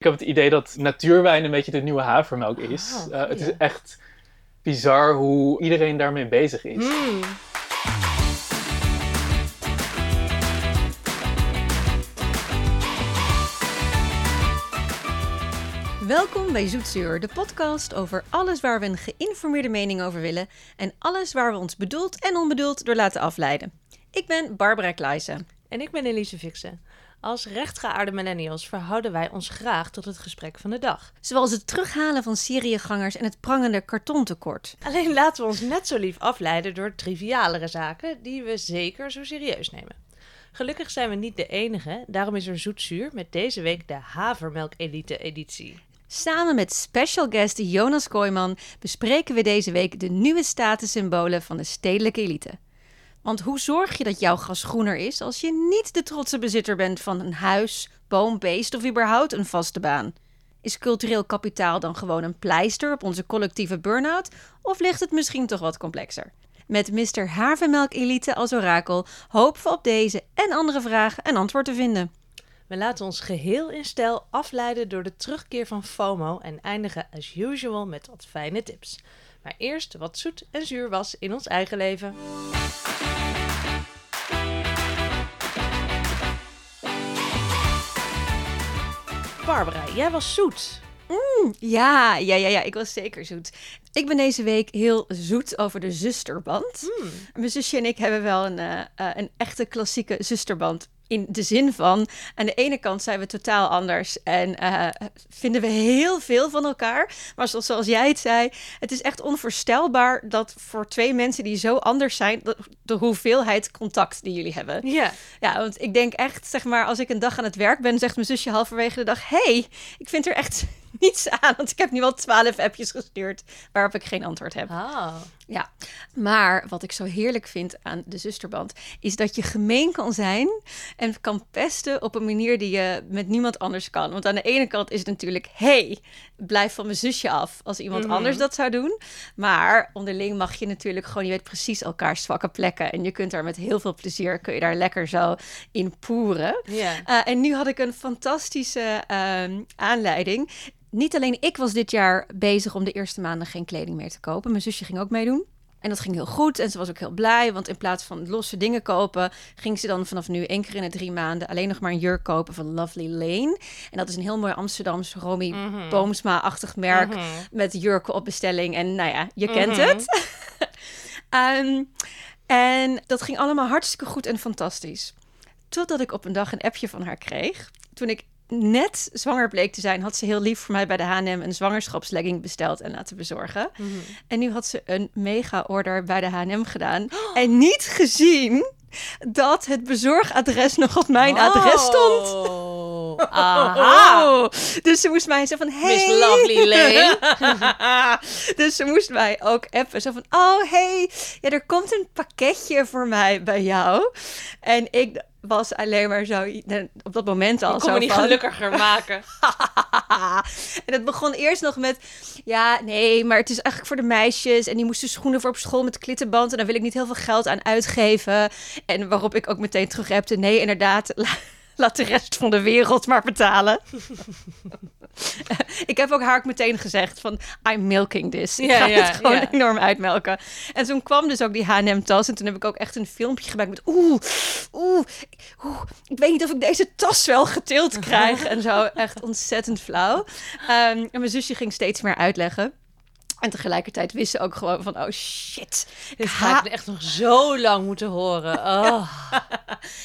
Ik heb het idee dat natuurwijn een beetje de nieuwe havermelk is. Ah, Eh, het ja. is echt bizar hoe iedereen daarmee bezig is. Mm. Welkom bij Zoetzuur, de podcast over alles waar we een geïnformeerde mening over willen en alles waar we ons bedoeld en onbedoeld door laten afleiden. Ik ben Barbara Kleijsen. En ik ben Elise Fixen. Als rechtgeaarde millennials verhouden wij ons graag tot het gesprek van de dag. Zoals het terughalen van seriegangers en het prangende kartontekort. Alleen laten we ons net zo lief afleiden door trivialere zaken die we zeker zo serieus nemen. Gelukkig zijn we niet de enige, daarom is er zoetzuur met deze week de Havermelk Elite editie. Samen met special guest Jonas Kooijman bespreken we deze week de nieuwe statussymbolen van de stedelijke elite. Want hoe zorg je dat jouw gras groener is als je niet de trotse bezitter bent van een huis, boom, beest of überhaupt een vaste baan? Is cultureel kapitaal dan gewoon een pleister op onze collectieve burn-out of ligt het misschien toch wat complexer? Met Mr. Havermelk Elite als orakel hopen we op deze en andere vragen een antwoord te vinden. We laten ons geheel in stijl afleiden door de terugkeer van FOMO en eindigen as usual met wat fijne tips. Maar eerst wat zoet en zuur was in ons eigen leven. Barbara, jij was zoet. Ja, ja, ja, ja, ik was zeker zoet. Ik ben deze week heel zoet over de zusterband. Mijn zusje en ik hebben wel een, eh, eh, een echte klassieke zusterband. In de zin van, aan de ene kant zijn we totaal anders en eh, vinden we heel veel van elkaar. Maar zoals, zoals jij het zei, het is echt onvoorstelbaar dat voor twee mensen die zo anders zijn, de, de hoeveelheid contact die jullie hebben. Ja. Ja, want ik denk echt, zeg maar, als ik een dag aan het werk ben, zegt mijn zusje halverwege de dag: hey, ik vind er echt niets aan. Want ik heb nu al twaalf appjes gestuurd waarop ik geen antwoord heb. Ah. Ja, maar wat ik zo heerlijk vind aan de zusterband, is dat je gemeen kan zijn en kan pesten op een manier die je met niemand anders kan. Want aan de ene kant is het natuurlijk: hey, blijf van mijn zusje af als iemand Mhm. anders dat zou doen. Maar onderling mag je natuurlijk gewoon, je weet precies elkaars zwakke plekken. En je kunt daar met heel veel plezier, kun je daar lekker zo in poeren. Uh, en nu had ik een fantastische ehm, aanleiding. Niet alleen ik was dit jaar bezig om de eerste maanden geen kleding meer te kopen. Mijn zusje ging ook meedoen. En dat ging heel goed en ze was ook heel blij, want in plaats van losse dingen kopen, ging ze dan vanaf nu één keer in de drie maanden alleen nog maar een jurk kopen van Lovely Lane. En dat is een heel mooi Amsterdams Romy Boomsma-achtig merk Mhm. met jurken op bestelling. En nou ja, je kent Mhm. het. Ehm, en dat ging allemaal hartstikke goed en fantastisch. Totdat ik op een dag een appje van haar kreeg. Toen ik net zwanger bleek te zijn, had ze heel lief voor mij bij de H&M een zwangerschapslegging besteld en laten bezorgen. Mhm. En nu had ze een mega-order bij de H&M gedaan en niet gezien dat het bezorgadres nog op mijn adres stond. Aha. Oh, dus ze moest mij zo van, hey. Miss Lovely Lane. dus ze moest mij ook appen. Zo van, oh hey, ja, er komt een pakketje voor mij bij jou. En ik was alleen maar zo, op dat moment al Ik zo kon me niet van... gelukkiger maken. en het begon eerst nog met, ja, nee, maar het is eigenlijk voor de meisjes. En die moesten schoenen voor op school met klittenband. En daar wil ik niet heel veel geld aan uitgeven. En waarop ik ook meteen terug appte, nee, inderdaad, laat de rest van de wereld maar betalen. ik heb ook haar ook meteen gezegd van, I'm milking this. Ik Ja, ga ja, het gewoon ja. enorm uitmelken. En toen kwam dus ook die H&M-tas. En toen heb ik ook echt een filmpje gemaakt met, oeh, oeh, oeh, ik weet niet of ik deze tas wel getild krijg. en zo, echt ontzettend flauw. Ehm, en mijn zusje ging steeds meer uitleggen. En tegelijkertijd wist ze ook gewoon van, oh shit. Dit Ik ga ik echt nog zo lang moeten horen. Oh.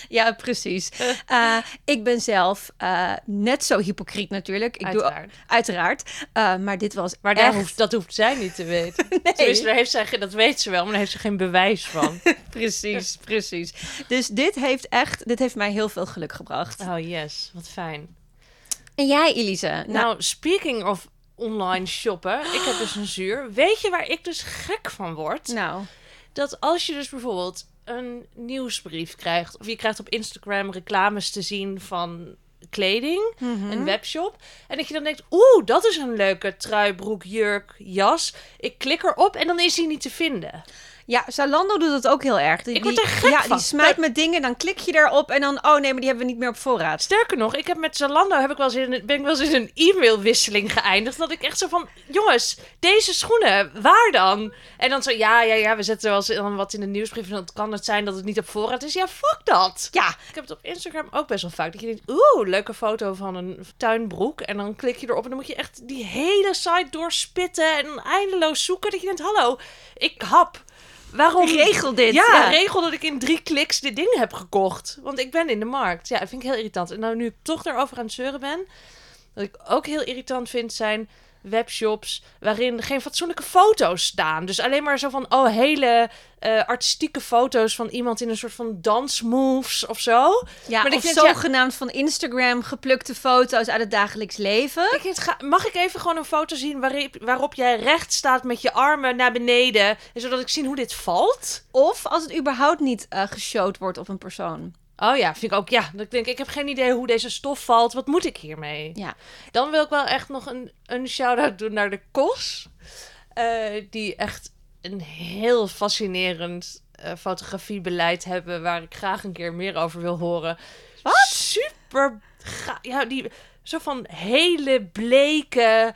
Ja, precies. Eh, ik ben zelf eh, net zo hypocriet natuurlijk. Ik Uiteraard. Doe, uiteraard. Eh, maar dit was Maar daar echt... hoeft, dat hoeft zij niet te weten. Nee. Daar heeft zij, dat weet ze wel, maar daar heeft ze geen bewijs van. Precies, precies. Dus dit heeft echt, dit heeft mij heel veel geluk gebracht. Oh yes, wat fijn. En jij, Elise? Nou, Nou, speaking of online shoppen, ik heb dus een zuur. Weet je waar ik dus gek van word? nou, Dat als je dus bijvoorbeeld een nieuwsbrief krijgt, of je krijgt op Instagram reclames te zien van kleding, Mhm. een webshop, en dat je dan denkt, oeh, dat is een leuke trui, broek, jurk, jas. Ik klik erop en dan is die niet te vinden. Ja, Zalando doet dat ook heel erg. Die, Ik word die- er gek ja, van. die smijt met dingen, dan klik je erop en dan, oh nee, maar die hebben we niet meer op voorraad. Sterker nog, ik heb met Zalando heb ik wel eens in, een- ben ik wel eens in een e-mailwisseling geëindigd. Dat ik echt zo van, jongens, deze schoenen, waar dan? En dan zo, ja, ja, ja, we zetten wel eens dan wat in de nieuwsbrief. En dan kan het zijn dat het niet op voorraad is. Ja, fuck dat. Ja, Ik heb het op Instagram ook best wel vaak. Dat je denkt, oeh, leuke foto van een tuinbroek. En dan klik je erop en dan moet je echt die hele site doorspitten. En eindeloos zoeken. Dat je denkt, hallo, ik hap. Waarom? regel dit. Ja, Ja. regel dat ik in drie kliks dit ding heb gekocht. Want ik ben in de markt. Ja, dat vind ik heel irritant. En nou nu ik toch daarover aan het zeuren ben... Wat ik ook heel irritant vind zijn webshops waarin geen fatsoenlijke foto's staan. Dus alleen maar zo van, oh, hele eh, artistieke foto's van iemand in een soort van dansmoves of zo. ja Maar ik of ja- zogenaamd van Instagram geplukte foto's uit het dagelijks leven. Ik vind, ga- mag ik even gewoon een foto zien waarop, waarop jij recht staat met je armen naar beneden, en zodat ik zie hoe dit valt? Of als het überhaupt niet eh geshowd wordt op een persoon. Oh ja, vind ik ook. Ja, dat ik denk, ik heb geen idee hoe deze stof valt. Wat moet ik hiermee? Ja. Dan wil ik wel echt nog een, een shout-out doen naar de KOS. eh, die echt een heel fascinerend eh, fotografiebeleid hebben... waar ik graag een keer meer over wil horen. Wat? Super... Ja, die zo van hele bleke...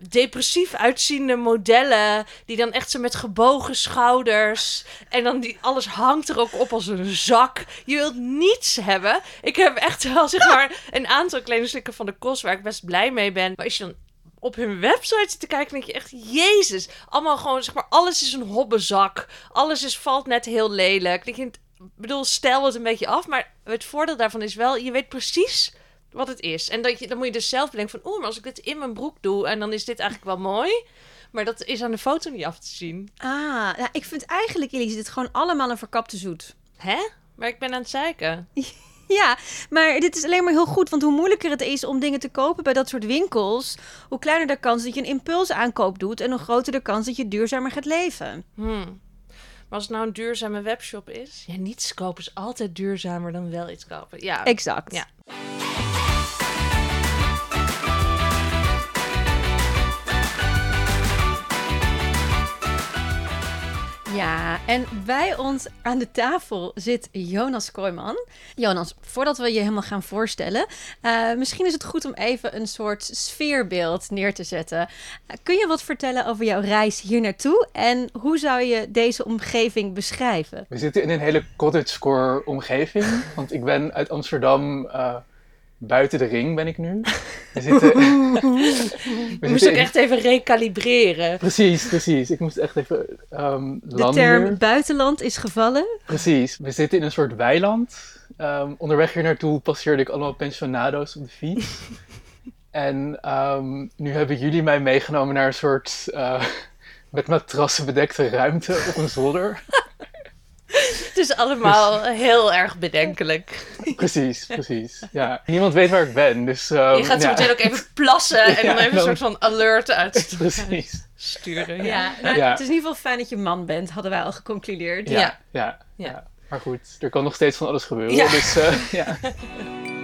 Depressief uitziende modellen, die dan echt zo met gebogen schouders. En dan die, alles hangt er ook op als een zak. Je wilt niets hebben. Ik heb echt wel zeg maar een aantal kledingstukken van de kost waar ik best blij mee ben. Maar als je dan op hun website zit te kijken, denk je echt, jezus. Allemaal gewoon, zeg maar, alles is een hobbezak. Alles is, valt net heel lelijk. Ik bedoel, stel het een beetje af. Maar het voordeel daarvan is wel, je weet precies wat het is. En dat je, dan moet je dus zelf bedenken van, oeh, maar als ik dit in mijn broek doe... en dan is dit eigenlijk wel mooi... Maar dat is aan de foto niet af te zien. Ah, nou, ik vind eigenlijk, Elise, dit gewoon allemaal een verkapte zoet. Hè? Maar ik ben aan het zeiken. Ja, maar dit is alleen maar heel goed. Want hoe moeilijker het is om dingen te kopen bij dat soort winkels, hoe kleiner de kans dat je een impulsaankoop doet en hoe groter de kans dat je duurzamer gaat leven. Hmm. Maar als het nou een duurzame webshop is... Ja, niets kopen is altijd duurzamer dan wel iets kopen. Ja, Exact. Ja. Ja, en bij ons aan de tafel zit Jonas Kooijman. Jonas, voordat we je helemaal gaan voorstellen, eh, misschien is het goed om even een soort sfeerbeeld neer te zetten. Eh, kun je wat vertellen over jouw reis hier naartoe en hoe zou je deze omgeving beschrijven? We zitten in een hele cottagecore omgeving. Want ik ben uit Amsterdam, eh, buiten de ring ben ik nu. We zitten, we Je moest zitten ook in- echt even recalibreren. Precies, precies. Ik moest echt even ehm De landen term hier. buitenland is gevallen. Precies. We zitten in een soort weiland. Ehm, onderweg hier naartoe passeerde ik allemaal pensionado's op de fiets. en ehm, nu hebben jullie mij meegenomen naar een soort eh, met matrassen bedekte ruimte op een zolder. Het is allemaal heel erg bedenkelijk. precies, precies. Ja. Niemand weet waar ik ben, dus... ehm, Je gaat zo ja. meteen ook even plassen en dan even een soort van alert uitsturen. Precies. Ja, nou, Ja. het is in ieder geval fijn dat je man bent, hadden wij al geconcludeerd. Ja, Ja. ja. Ja. ja. Maar goed, er kan nog steeds van alles gebeuren. Ja. Dus eh, ja.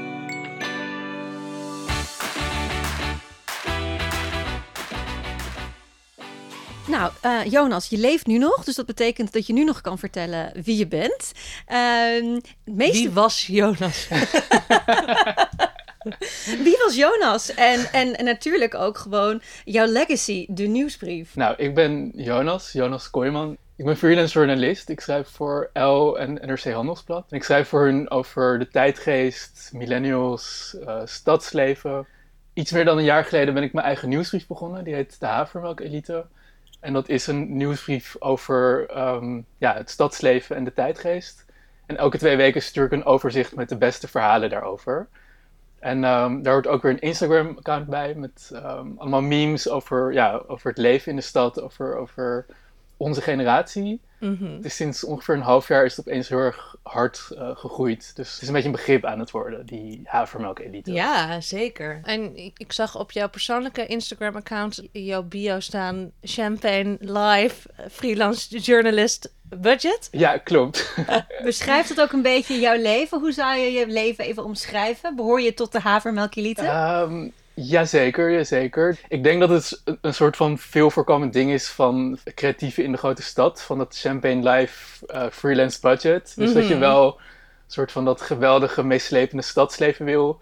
Nou, eh, Jonas, je leeft nu nog, dus dat betekent dat je nu nog kan vertellen wie je bent. Ehm, het meeste... Wie was Jonas? Wie was Jonas? En, en, en natuurlijk ook gewoon jouw legacy, de nieuwsbrief. Nou, ik ben Jonas, Jonas Kooijman. Ik ben freelance journalist. Ik schrijf voor L en NRC Handelsblad. En ik schrijf voor hun over de tijdgeest, millennials, eh, stadsleven. Iets meer dan een jaar geleden ben ik mijn eigen nieuwsbrief begonnen. Die heet De Havermelk Elite. En dat is een nieuwsbrief over ehm, ja, het stadsleven en de tijdgeest. En elke twee weken stuur ik een overzicht met de beste verhalen daarover. En ehm, daar hoort ook weer een Instagram-account bij met ehm, allemaal memes over, ja, over het leven in de stad, over, over onze generatie. Is sinds ongeveer een half jaar is het opeens heel erg hard eh, gegroeid. Dus het is een beetje een begrip aan het worden, die havermelk-elite. Ja, zeker. En ik, ik zag op jouw persoonlijke Instagram-account in jouw bio staan... Champagne Live, eh, freelance journalist, budget. Ja, klopt. Beschrijft het ook een beetje jouw leven? Hoe zou je je leven even omschrijven? Behoor je tot de havermelkelite? Ehm, Jazeker, jazeker. Ik denk dat het een- soort van veel voorkomend ding is van creatieven in de grote stad. Van dat Champagne Life eh, freelance budget. Dus dat je Mhm. wel een soort van dat geweldige, meeslepende stadsleven wil.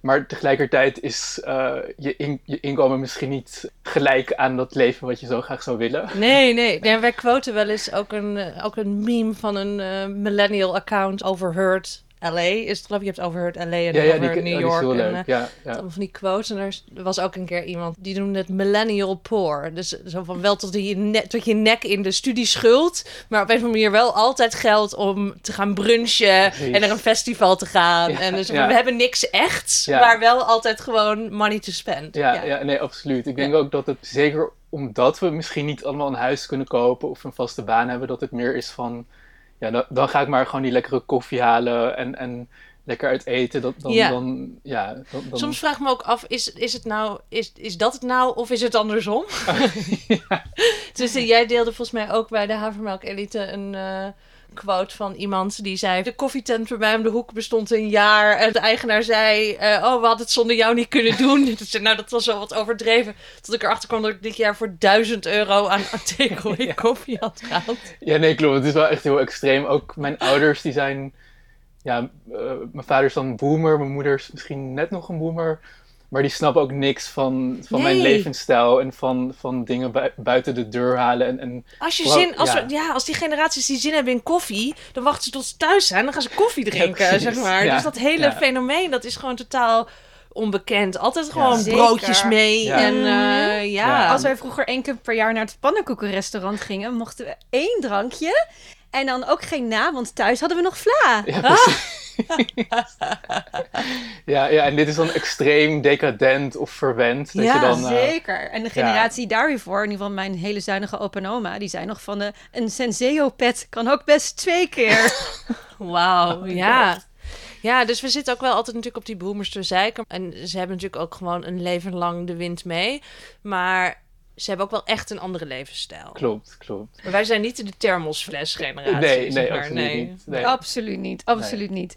Maar tegelijkertijd is eh, je, in- je inkomen misschien niet gelijk aan dat leven wat je zo graag zou willen. Nee, nee. nee wij quoten wel eens ook een, ook een meme van een eh, millennial account Overheard LA. Is het geloof ik, je hebt Overheard LA en Ja, ja, die, New York. heel en, leuk. eh, ja, ja. allemaal van die quotes. En er was ook een keer iemand die noemde het millennial poor. Dus zo van wel tot je, ne tot je nek in de studieschuld. Maar op een of andere manier wel altijd geld om te gaan brunchen. Precies. En naar een festival te gaan. Ja, en dus we hebben niks echts. Ja. Maar wel altijd gewoon money to spend. Ja, ja. nee, absoluut. Ik denk ook dat het zeker omdat we misschien niet allemaal een huis kunnen kopen of een vaste baan hebben, dat het meer is van, ja, dan, dan ga ik maar gewoon die lekkere koffie halen en, en lekker uit eten. Dat, dan, Ja. dan, ja, dan, dan- Soms vraag ik me ook af, is, is het nou, is, is dat het nou of is het andersom? Dus eh, jij deelde volgens mij ook bij de Havermelk Elite een eh, quote van iemand die zei... De koffietent bij mij om de hoek bestond een jaar. En de eigenaar zei, eh, oh, we hadden het zonder jou niet kunnen doen. Dus, nou, dat was wel wat overdreven. Tot ik erachter kwam dat ik dit jaar voor 1000 euro aan, aan takeaway koffie had gehaald. Ja, nee, klopt. Het is wel echt heel extreem. Ook mijn ouders, die zijn... Ja, eh, mijn vader is dan een boomer. Mijn moeder is misschien net nog een boomer. Maar die snappen ook niks van, van mijn levensstijl. En van, van dingen bui- buiten de deur halen. En, en Als, je zin, als, ja. we- ja, als die generaties die zin hebben in koffie, dan wachten ze tot ze thuis zijn. Dan gaan ze koffie drinken, zeg maar. Ja. Dus dat hele Ja. fenomeen, dat is gewoon totaal onbekend. Altijd gewoon broodjes mee. Ja. En eh, ja. Ja. Als wij vroeger één keer per jaar naar het pannenkoekenrestaurant gingen, mochten we één drankje. En dan ook geen na, want thuis hadden we nog vla. Ja, precies. ja, ja, en dit is dan extreem decadent of verwend. Dat Ja, je dan, eh, Zeker. En de generatie daarvoor, in ieder geval mijn hele zuinige opa en oma, die zei nog van de, een Senseo-pet kan ook best twee keer. Wauw, ja. Ja, dus we zitten ook wel altijd natuurlijk op die boomers te zeiken. En ze hebben natuurlijk ook gewoon een leven lang de wind mee. Maar ze hebben ook wel echt een andere levensstijl. Klopt, klopt. Maar wij zijn niet de thermosfles generatie. Nee, zeg nee, maar. absoluut nee. niet. Nee. Absoluut niet, absoluut niet.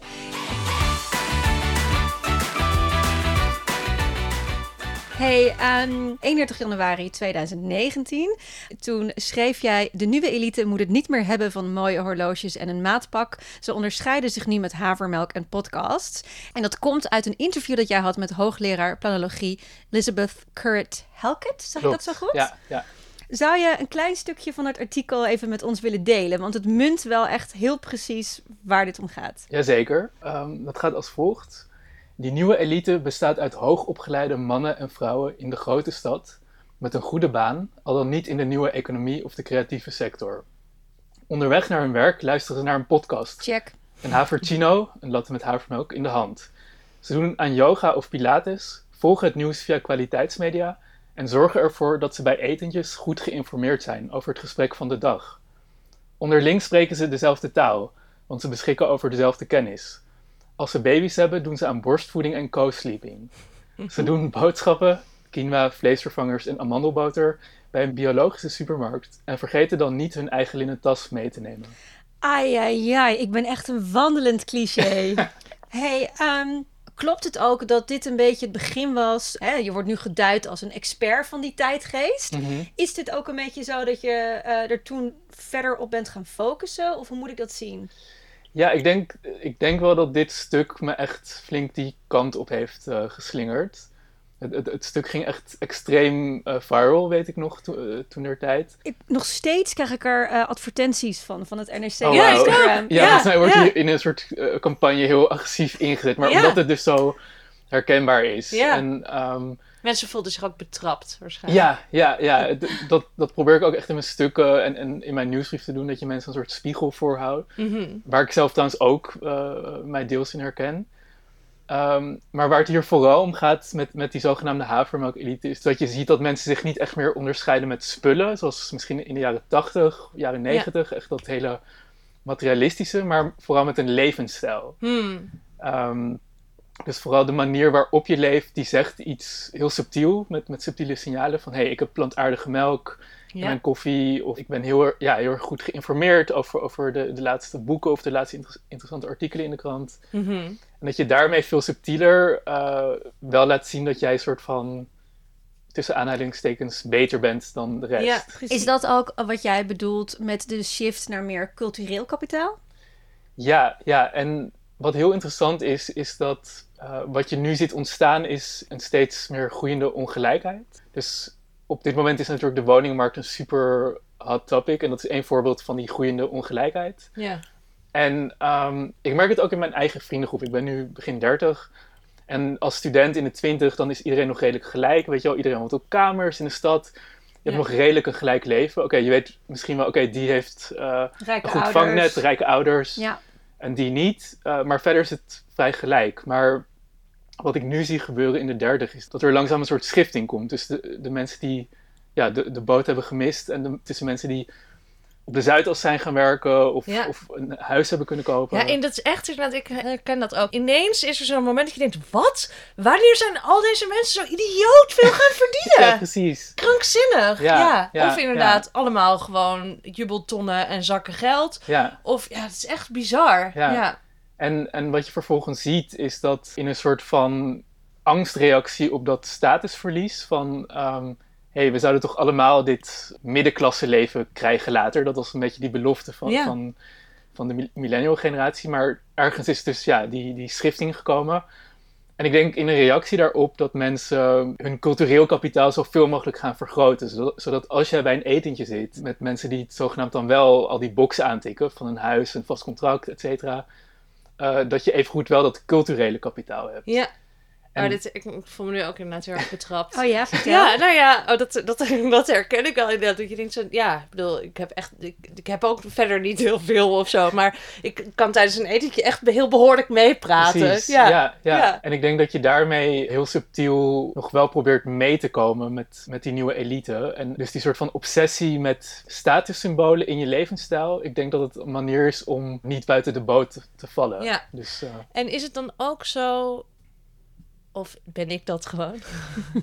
Hey, ehm, 31 januari 2019. Toen schreef jij: De nieuwe elite moet het niet meer hebben van mooie horloges en een maatpak. Ze onderscheiden zich nu met havermelk en podcasts. En dat komt uit een interview dat jij had met hoogleraar planologie Elizabeth Currit Helkett. Zeg ik dat zo goed? Ja, ja. Zou je een klein stukje van het artikel even met ons willen delen? Want het munt wel echt heel precies waar dit om gaat. Jazeker. Ehm, dat gaat als volgt. Die nieuwe elite bestaat uit hoogopgeleide mannen en vrouwen in de grote stad met een goede baan, al dan niet in de nieuwe economie of de creatieve sector. Onderweg naar hun werk luisteren ze naar een podcast. Check. Een havercino, een latte met havermelk, in de hand. Ze doen aan yoga of pilates, volgen het nieuws via kwaliteitsmedia en zorgen ervoor dat ze bij etentjes goed geïnformeerd zijn over het gesprek van de dag. Onderling spreken ze dezelfde taal, want ze beschikken over dezelfde kennis. Als ze baby's hebben, doen ze aan borstvoeding en co-sleeping. Ze doen boodschappen, quinoa, vleesvervangers en amandelboter bij een biologische supermarkt en vergeten dan niet hun eigen linnen tas mee te nemen. Ai, ai, ai. Ik ben echt een wandelend cliché. hey, ehm, klopt het ook dat dit een beetje het begin was? Hè, je wordt nu geduid als een expert van die tijdgeest. Is dit ook een beetje zo dat je eh, er toen verder op bent gaan focussen? Of hoe moet ik dat zien? Ja, ik denk, ik denk wel dat dit stuk me echt flink die kant op heeft eh, geslingerd. Het, het, het stuk ging echt extreem eh, viral, weet ik nog, to, eh, toen der tijd. Ik, nog steeds krijg ik er advertenties van, van het NRC Oh, op wauw. Instagram. Ja, volgens mij wordt ja. hier in een soort campagne heel agressief ingezet. Maar Ja. omdat het dus zo herkenbaar is. Ja. En ehm, Mensen voelden zich ook betrapt, waarschijnlijk. ja, ja, ja dat, dat probeer ik ook echt in mijn stukken en, en in mijn nieuwsbrief te doen. Dat je mensen een soort spiegel voorhoudt. Mhm. Waar ik zelf trouwens ook eh, mij deels in herken. Ehm, maar waar het hier vooral om gaat met, met die zogenaamde havermelk-elite, is dat je ziet dat mensen zich niet echt meer onderscheiden met spullen, zoals misschien in de jaren 80, jaren 90, echt dat hele materialistische, maar vooral met een levensstijl. Hmm. Ehm, Dus vooral de manier waarop je leeft, die zegt iets heel subtiel, met, met subtiele signalen van hé, hey, ik heb plantaardige melk in Ja. mijn koffie, of ik ben heel, ja, heel erg goed geïnformeerd over, over de, de laatste boeken of de laatste inter- interessante artikelen in de krant. Mhm. En dat je daarmee veel subtieler eh, wel laat zien dat jij een soort van, tussen aanhalingstekens, beter bent dan de rest. Ja. Is dat ook wat jij bedoelt met de shift naar meer cultureel kapitaal? Ja, ja, en wat heel interessant is, is dat eh, wat je nu ziet ontstaan is een steeds meer groeiende ongelijkheid. Dus op dit moment is natuurlijk de woningmarkt een super hot topic en dat is één voorbeeld van die groeiende ongelijkheid. Ja. En ehm, ik merk het ook in mijn eigen vriendengroep. Ik ben nu begin 30. En als student in de 20, dan is iedereen nog redelijk gelijk. Weet je wel, iedereen woont op kamers in de stad. Je hebt Ja. nog redelijk een gelijk leven. Oké, je weet misschien wel, oké, die heeft eh, een goed ouders. vangnet, rijke ouders Ja. En die niet. Uh, maar verder is het vrij gelijk. Maar wat ik nu zie gebeuren in de derde is dat er langzaam een soort schifting komt. Dus de, de mensen die ja, de, de boot hebben gemist en de, tussen mensen die op de Zuidas zijn gaan werken of, Ja. of een huis hebben kunnen kopen. Ja, en dat is echt, inderdaad, ik herken dat ook. Ineens is er zo'n moment dat je denkt, wat? Wanneer zijn al deze mensen zo idioot veel gaan verdienen? Ja, precies. Krankzinnig. Ja, Of inderdaad allemaal gewoon jubeltonnen en zakken geld. Ja. Of ja, het is echt bizar. Ja. Ja. En, en wat je vervolgens ziet is dat in een soort van angstreactie op dat statusverlies van... ehm hey, we zouden toch allemaal dit middenklasse leven krijgen later. Dat was een beetje die belofte van, Ja. van, van de mi- millennial generatie. Maar ergens is dus ja, die, die schifting gekomen. En ik denk in een reactie daarop dat mensen hun cultureel kapitaal zoveel mogelijk gaan vergroten. Zodat, zodat als jij bij een etentje zit met mensen die het zogenaamd dan wel al die boxen aantikken van een huis, een vast contract, et cetera. eh, dat je evengoed wel dat culturele kapitaal hebt. Ja. En- Oh, dit, ik, voel me nu ook inderdaad heel erg betrapt. Oh ja, vertel. Ja, nou ja, oh, dat, dat, dat herken ik al inderdaad. Dat je denkt zo, ja, ik bedoel, ik heb echt, ik, ik heb ook verder niet heel veel of zo. Maar ik kan tijdens een etentje echt heel behoorlijk meepraten. Precies, Ja. ja. Ja, Ja. En ik denk dat je daarmee heel subtiel nog wel probeert mee te komen met, met die nieuwe elite. En dus die soort van obsessie met statussymbolen in je levensstijl. Ik denk dat het een manier is om niet buiten de boot te, te vallen. Ja. Dus eh, En is het dan ook zo, of ben ik dat gewoon,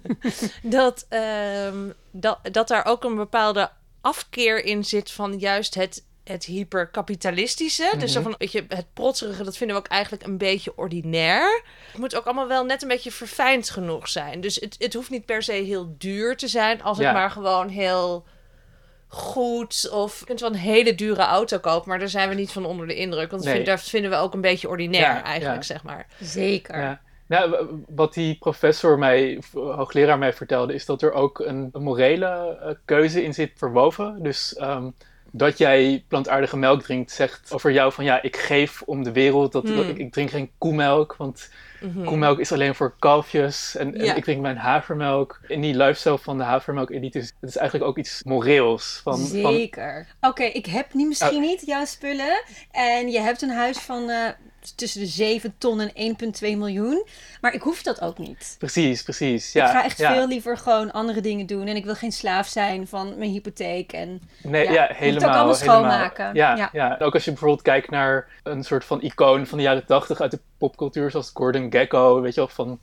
dat, ehm, dat, dat daar ook een bepaalde afkeer in zit van juist het, het hyperkapitalistische. Dus zo Mhm. van, weet je, het protserige, dat vinden we ook eigenlijk een beetje ordinair. Het moet ook allemaal wel net een beetje verfijnd genoeg zijn. Dus het, het hoeft niet per se heel duur te zijn, als het Ja. maar gewoon heel goed of je kunt wel een hele dure auto kopen, maar daar zijn we niet van onder de indruk. Want dat Nee. vinden, we ook een beetje ordinair Ja, eigenlijk, ja. zeg maar. Zeker. Nou, wat die professor mij, of hoogleraar mij vertelde, is dat er ook een, morele eh, keuze in zit verwoven. Dus ehm, dat jij plantaardige melk drinkt, zegt over jou van ja, ik geef om de wereld. Dat, Hmm. dat- ik, ik drink geen koemelk, want Mhm. koemelk is alleen voor kalfjes. En, en ik drink mijn havermelk. In die lifestyle van de havermelk-elite is het is eigenlijk ook iets moreels. Van, van, Zeker. Oké, ik heb nu misschien Oh. niet jouw spullen. En je hebt een huis van eh, tussen de 7 ton en 1,2 miljoen. Maar ik hoef dat ook niet. precies, precies. Ja, ik ga echt ja. veel liever gewoon andere dingen doen. En ik wil geen slaaf zijn van mijn hypotheek. En Nee, Ja, ja, moet het ook helemaal. allemaal helemaal. schoonmaken. Ja, Ja. Ook als je bijvoorbeeld kijkt naar een soort van icoon van de jaren tachtig uit de popcultuur, zoals Gordon Gekko, weet je wel, van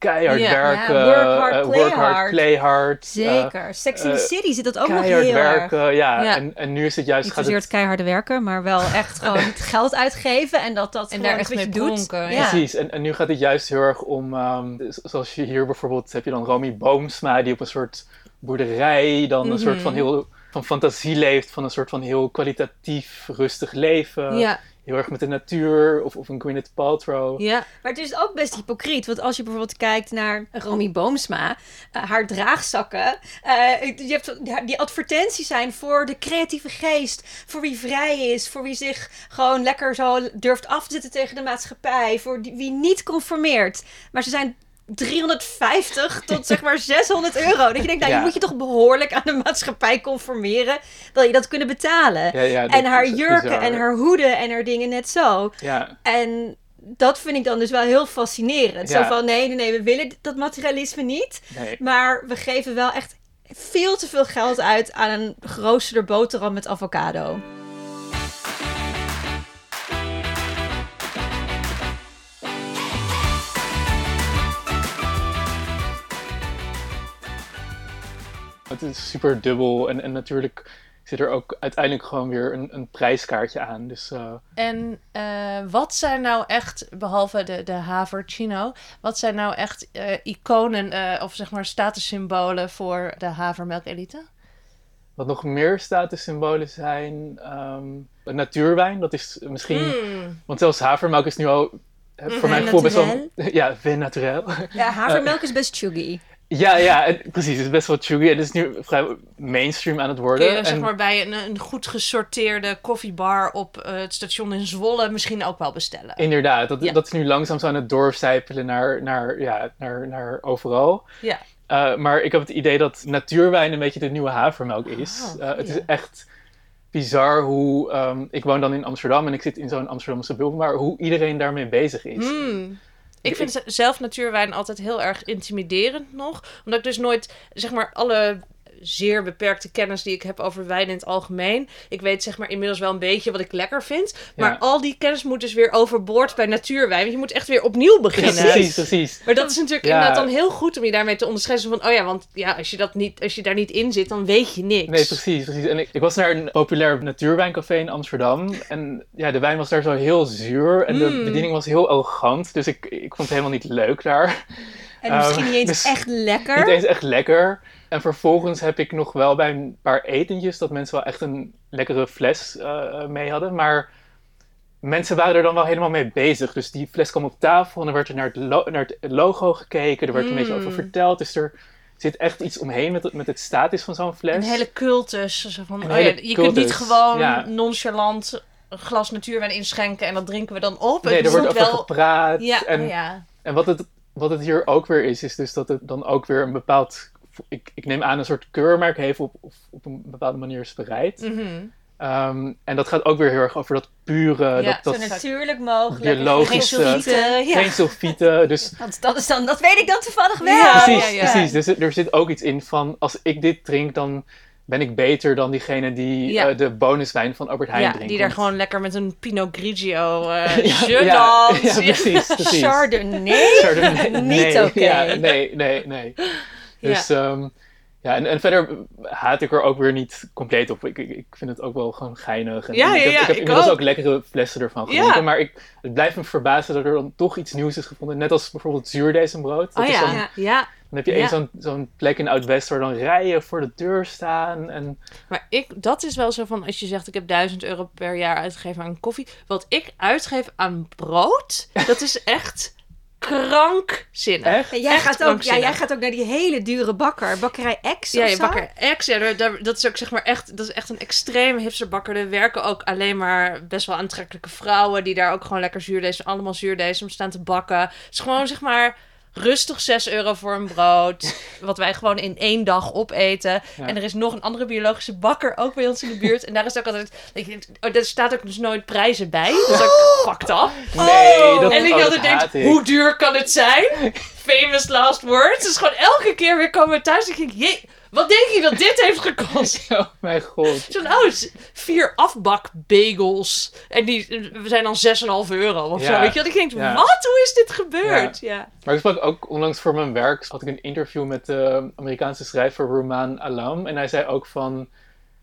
keihard Ja. werken, Ja, work hard, eh, play work hard, hard. play hard. eh, zeker. Sex in the eh, City zit dat ook nog keihard heel erg. werken, ja. Ja. En, en nu is het juist, Niet gaat zozeer het, keiharde werken, maar wel echt gewoon het geld uitgeven. En dat dat En gewoon daar echt mee doet. pronken, Ja. Precies, en, en nu gaat het juist heel erg om, ehm, z- zoals je hier bijvoorbeeld, heb je dan Romy Boomsma, die op een soort boerderij dan een Mhm. soort van heel, van fantasie leeft, van een soort van heel kwalitatief, rustig leven. Ja, Heel erg met de natuur, of, of een Gwyneth Paltrow. ja. Maar het is ook best hypocriet. Want als je bijvoorbeeld kijkt naar Romy Boomsma, eh, haar draagzakken. eh, je hebt, die advertenties zijn voor de creatieve geest. Voor wie vrij is. Voor wie zich gewoon lekker zo durft af te zetten tegen de maatschappij. Voor wie niet conformeert. Maar ze zijn 350 tot zeg maar 600 euro. Dat je denkt, nou, Ja. je moet je toch behoorlijk aan de maatschappij conformeren. Wil je dat kunnen betalen? Ja, ja, dat en haar jurken bizar. en haar hoeden en haar dingen net zo. Ja, En dat vind ik dan dus wel heel fascinerend. Zo van, nee, nee, nee, we willen dat materialisme niet. nee. Maar we geven wel echt veel te veel geld uit aan een geroosterde boterham met avocado. Het is super dubbel en, en natuurlijk zit er ook uiteindelijk gewoon weer een, een prijskaartje aan. Dus uh... En uh, wat zijn nou echt, behalve de, de haverchino, wat zijn nou echt uh, iconen of zeg maar statussymbolen voor de havermelkelite? Wat nog meer statussymbolen zijn, um, natuurwijn, dat is misschien, mm. want zelfs havermelk is nu al voor mijn gevoel best wel, ja, vin naturel. Ja, havermelk is best chuggy. Ja, ja, het, precies. Het is best wel chuggy. Het is nu vrij mainstream aan het worden. Kun je, zeg maar, bij een, een goed gesorteerde koffiebar op uh, het station in Zwolle misschien ook wel bestellen. Inderdaad. Dat, dat is nu langzaam zo aan het doorcijpelen naar, naar, ja, naar, naar overal. Ja. Uh, maar ik heb het idee dat natuurwijn een beetje de nieuwe havermelk is. Oh, uh, het is echt bizar hoe... Um, ik woon dan in Amsterdam en ik zit in zo'n Amsterdamse bubbel, maar hoe iedereen daarmee bezig is. Mm. Ik vind zelf natuurwijn altijd heel erg intimiderend nog. Omdat ik dus nooit, zeg maar, alle zeer beperkte kennis die ik heb over wijn in het algemeen. Ik weet zeg maar inmiddels wel een beetje wat ik lekker vind. Maar al die kennis moet dus weer overboord bij natuurwijn. Want je moet echt weer opnieuw beginnen. precies, precies. Maar dat is natuurlijk inderdaad dan heel goed om je daarmee te onderscheiden. Van, oh ja, want ja, als je, dat niet, als je daar niet in zit, dan weet je niks. Nee, precies, precies. En ik, ik was naar een populair natuurwijncafé in Amsterdam. En ja, de wijn was daar zo heel zuur. En de mm. bediening was heel elegant. Dus ik, ik vond het helemaal niet leuk daar. En misschien niet eens dus echt lekker. Niet eens echt lekker. En vervolgens heb ik nog wel bij een paar etentjes dat mensen wel echt een lekkere fles uh, mee hadden. Maar mensen waren er dan wel helemaal mee bezig. Dus die fles kwam op tafel en er werd er naar het, naar het logo gekeken. Er werd een beetje over mm. verteld. Dus er zit echt iets omheen met, met het status van zo'n fles. Een hele cultus. Van, oh ja, je kunt niet gewoon nonchalant een glas natuurwijn inschenken en dat drinken we dan op. Nee, er wordt over wel... gepraat. Ja, en, oh en wat het, wat het hier ook weer is, is dus dat het dan ook weer een bepaald ik, ik neem aan, een soort keurmerk heeft op, op, op een bepaalde manier is bereid. Mhm. Ehm, en dat gaat ook weer heel erg over dat pure, ja, dat, dat natuurlijk mogelijk. Biologische, geen sulfieten. Ja. Geen sulfieten dus, dat, dat, is dan, dat weet ik dan toevallig wel. Ja, precies, precies. Dus er zit ook iets in van, als ik dit drink, dan ben ik beter dan diegene die uh, de bonuswijn van Albert Heijn ja, drinkt. die daar gewoon lekker met een Pinot Grigio uh, ja, ja, precies, precies. Chardonnay? Chardonnay? Niet oké. Okay. nee, nee, nee. Dus ja. Um, ja, en, en verder haat ik er ook weer niet compleet op. Ik, ik, ik vind het ook wel gewoon geinig. En, ja, ik heb, ja, ik heb ik inmiddels ook. ook. lekkere flessen ervan gedronken. Maar ik, het blijft me verbazen dat er dan toch iets nieuws is gevonden. Net als bijvoorbeeld zuurdesembrood. Dat oh ja, dan, ja. Dan heb je één zo'n zo'n plek in Oud-West waar dan rijen voor de deur staan. En... Maar ik, dat is wel zo van, als je zegt ik heb 1000 euro per jaar uitgegeven aan koffie. Wat ik uitgeef aan brood, dat is echt krankzinnig. Echt? Ja, jij, Echt gaat ook, ja, jij gaat ook naar die hele dure bakker. Bakkerij X Ja, zo? bakker X, ja, daar- daar- dat is ook zeg maar echt, dat is echt een extreme hipsterbakker. Er werken ook alleen maar best wel aantrekkelijke vrouwen die daar ook gewoon lekker zuurdees, allemaal zuurdees om staan te bakken. Het is gewoon zeg maar rustig 6 euro voor een brood, wat wij gewoon in één dag opeten. Ja. En er is nog een andere biologische bakker ook bij ons in de buurt. En daar is ook altijd, ik denk, oh, daar staat ook dus nooit prijzen bij. Dat is ook fucked up. Nee, dat, en ik oh, altijd dat denk, ik. hoe duur kan het zijn? Famous last words. Dus gewoon elke keer weer komen we thuis en denk ik, jee, wat denk je dat dit heeft gekost? Oh mijn god. Zo'n, oh, vier afbakbagels. En die we zijn dan 6,5 euro of zo. Weet je? Dat ik denk, Ja. wat? Hoe is dit gebeurd? Ja. Maar ik sprak ook onlangs voor mijn werk, had ik een interview met de Amerikaanse schrijver Rumaan Alam. En hij zei ook van,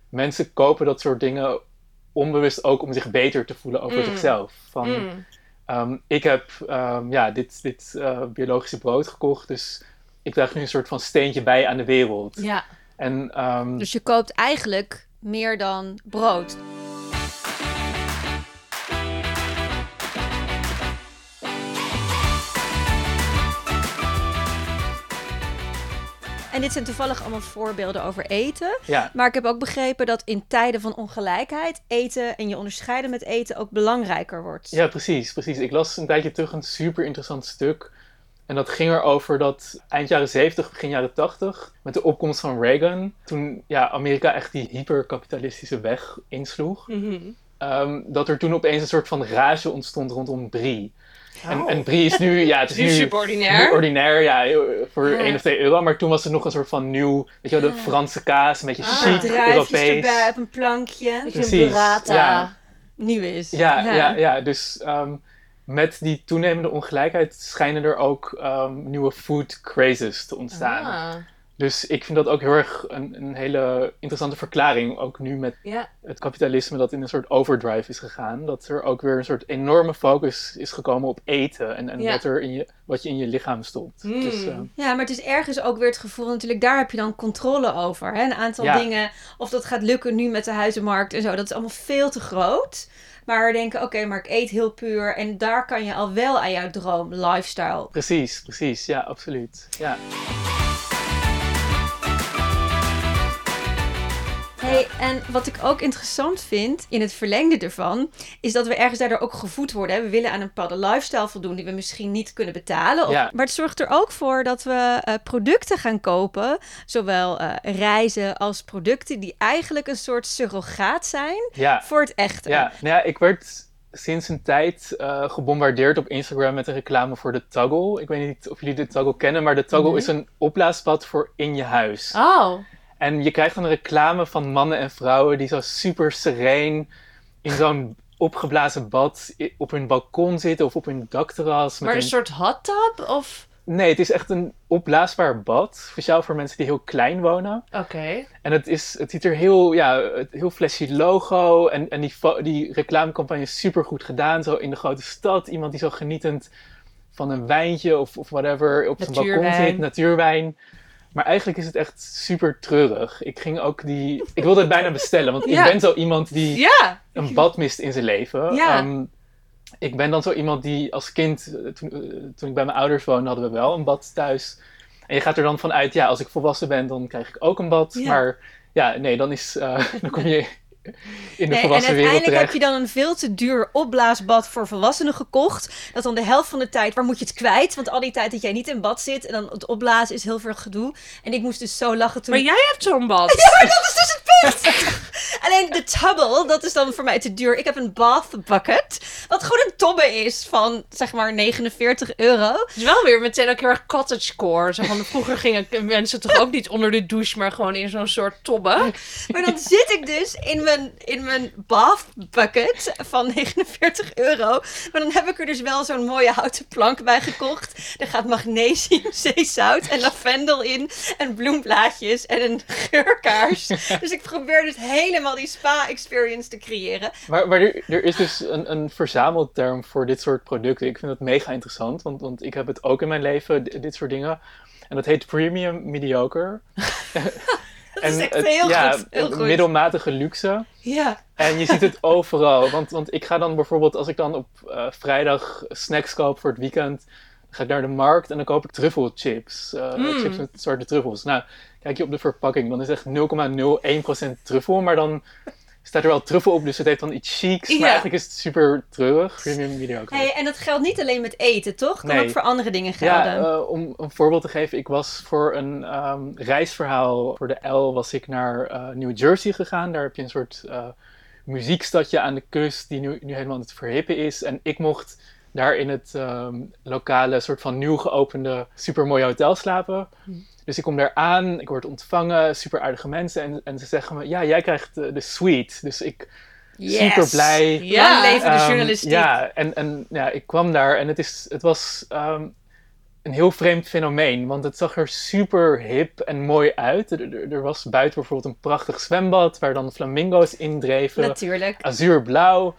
mensen kopen dat soort dingen onbewust ook om zich beter te voelen over Mm. zichzelf. Van, Mm. ehm, ik heb ehm, ja, dit, dit eh, biologische brood gekocht, dus ik draag nu een soort van steentje bij aan de wereld. ja. En ehm, Dus je koopt eigenlijk meer dan brood. En dit zijn toevallig allemaal voorbeelden over eten. ja, Maar ik heb ook begrepen dat in tijden van ongelijkheid eten en je onderscheiden met eten ook belangrijker wordt. Ja, precies, precies. Ik las een tijdje terug een super interessant stuk. En dat ging erover dat eind jaren 70, begin jaren 80, met de opkomst van Reagan, toen ja, Amerika echt die hyperkapitalistische weg insloeg, Mhm. ehm, dat er toen opeens een soort van rage ontstond rondom brie. En, Oh. en brie is nu, ja, het is Nu nu ordinair. nu ordinair, ja, voor Ja. 1 of 2 euro. Maar toen was het nog een soort van nieuw, weet je wel, de Franse kaas, een beetje Ah, chic, Europees. erbij op een plankje. Precies, een burrata. ja. Nieuw is. Ja, ja. ja, dus ehm, met die toenemende ongelijkheid schijnen er ook ehm, nieuwe food crazes te ontstaan. Ah. Dus ik vind dat ook heel erg een, een hele interessante verklaring. Ook nu met Ja. het kapitalisme dat in een soort overdrive is gegaan. Dat er ook weer een soort enorme focus is gekomen op eten. En, en Ja. wat, er in je, wat je in je lichaam stopt. Mm. Dus, eh, Ja, maar het is ergens ook weer het gevoel, natuurlijk, daar heb je dan controle over. Hè? Een aantal Ja. dingen, of dat gaat lukken nu met de huizenmarkt en zo, dat is allemaal veel te groot. Maar denken, oké, maar ik eet heel puur en daar kan je al wel aan jouw droom lifestyle. precies, precies. Ja, absoluut. Ja. Hey, en wat ik ook interessant vind in het verlengde ervan, is dat we ergens daardoor ook gevoed worden. Hè? We willen aan een bepaalde lifestyle voldoen die we misschien niet kunnen betalen. Of-. Maar het zorgt er ook voor dat we eh, producten gaan kopen, zowel eh, reizen als producten die eigenlijk een soort surrogaat zijn Ja. voor het echte. Ja, nou ja, ik werd sinds een tijd eh, gebombardeerd op Instagram met een reclame voor de Toggle. Ik weet niet of jullie de Toggle kennen, maar de Toggle Nee. is een opblaasbad voor in je huis. Oh. En je krijgt dan een reclame van mannen en vrouwen die zo super sereen in zo'n opgeblazen bad op hun balkon zitten of op hun dakterras. Met Maar een een- soort hot tub? Of... Nee, het is echt een opblaasbaar bad, speciaal voor mensen die heel klein wonen. Oké. En het, is, het ziet er heel, ja, heel flashy logo. En, en die, die reclamecampagne is super goed gedaan. Zo in de grote stad. Iemand die zo genietend van een wijntje of, of whatever op zijn balkon zit. Natuurwijn. Maar eigenlijk is het echt super treurig. Ik ging ook die... Ik wilde het bijna bestellen. Want Ja. ik ben zo iemand die Ja. een bad mist in zijn leven. Ja. Ehm, ik ben dan zo iemand die als kind, eh, toen, eh, toen ik bij mijn ouders woonde, hadden we wel een bad thuis. En je gaat er dan vanuit, ja, als ik volwassen ben, dan krijg ik ook een bad. Maar ja, nee, dan, is, eh, dan kom je in de Nee, en volwassen wereld uiteindelijk heb je dan een veel te duur opblaasbad voor volwassenen gekocht. Dat dan de helft van de tijd, waar moet je het kwijt? Want al die tijd dat jij niet in bad zit en dan het opblazen is heel veel gedoe. En ik moest dus zo lachen toen Maar jij hebt zo'n bad. Maar dat is dus het punt! Alleen de tubble, dat is dan voor mij te duur. Ik heb een bath bucket, wat gewoon een tobbe is van, zeg maar, 49 euro. Het is wel weer meteen ook heel erg cottagecore. Zo van, vroeger gingen mensen toch ook niet onder de douche, maar gewoon in zo'n soort tobbe. Maar dan zit ik dus in mijn, in mijn bath bucket van 49 euro. Maar dan heb ik er dus wel zo'n mooie houten plank bij gekocht. Er gaat magnesium, zeezout en lavendel in. En bloemblaadjes en een geurkaars. Dus ik probeer dus helemaal die spa-experience te creëren. Maar, maar er, er is dus een, een verzamelterm voor dit soort producten. Ik vind dat mega interessant, want, want ik heb het ook in mijn leven, dit soort dingen. En dat heet premium mediocre. Dat is echt het- heel ja, goed. Heel goed. middelmatige luxe. Ja. En je ziet het overal. Want, want ik ga dan bijvoorbeeld, als ik dan op eh, vrijdag snacks koop voor het weekend, ga ik naar de markt en dan koop ik truffelchips. Mm. Chips met zwarte truffels. Nou, kijk je op de verpakking, dan is echt 0,01% truffel, maar dan staat er wel truffel op, dus het heeft dan iets chics. Ja. Maar eigenlijk is het super treurig. Premium mediocre. Hey, en dat geldt niet alleen met eten, toch? Kan Nee. ook voor andere dingen Ja, gelden. eh, om een voorbeeld te geven. Ik was voor een ehm, reisverhaal voor de L was ik naar eh, New Jersey gegaan. Daar heb je een soort eh, muziekstadje aan de kust die nu, nu helemaal aan het verhippen is. En ik mocht daar in het ehm, lokale soort van nieuw geopende supermooie hotel slapen. Dus ik kom daar aan, ik word ontvangen, super aardige mensen. En, en ze zeggen me, ja, jij krijgt de, de suite. Dus ik super blij. Ja. Leven de Ehm, journalistiek. ja, en, en ja, ik kwam daar en het, is, het was ehm, een heel vreemd fenomeen. Want het zag er super hip en mooi uit. Er, er, er was buiten bijvoorbeeld een prachtig zwembad waar dan flamingo's indreven. Natuurlijk. Azuurblauw.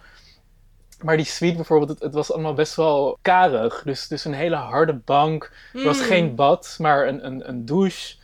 Maar die suite bijvoorbeeld, het, het was allemaal best wel karig. Dus, dus een hele harde bank. Er was Mm. geen bad, maar een, een, een douche.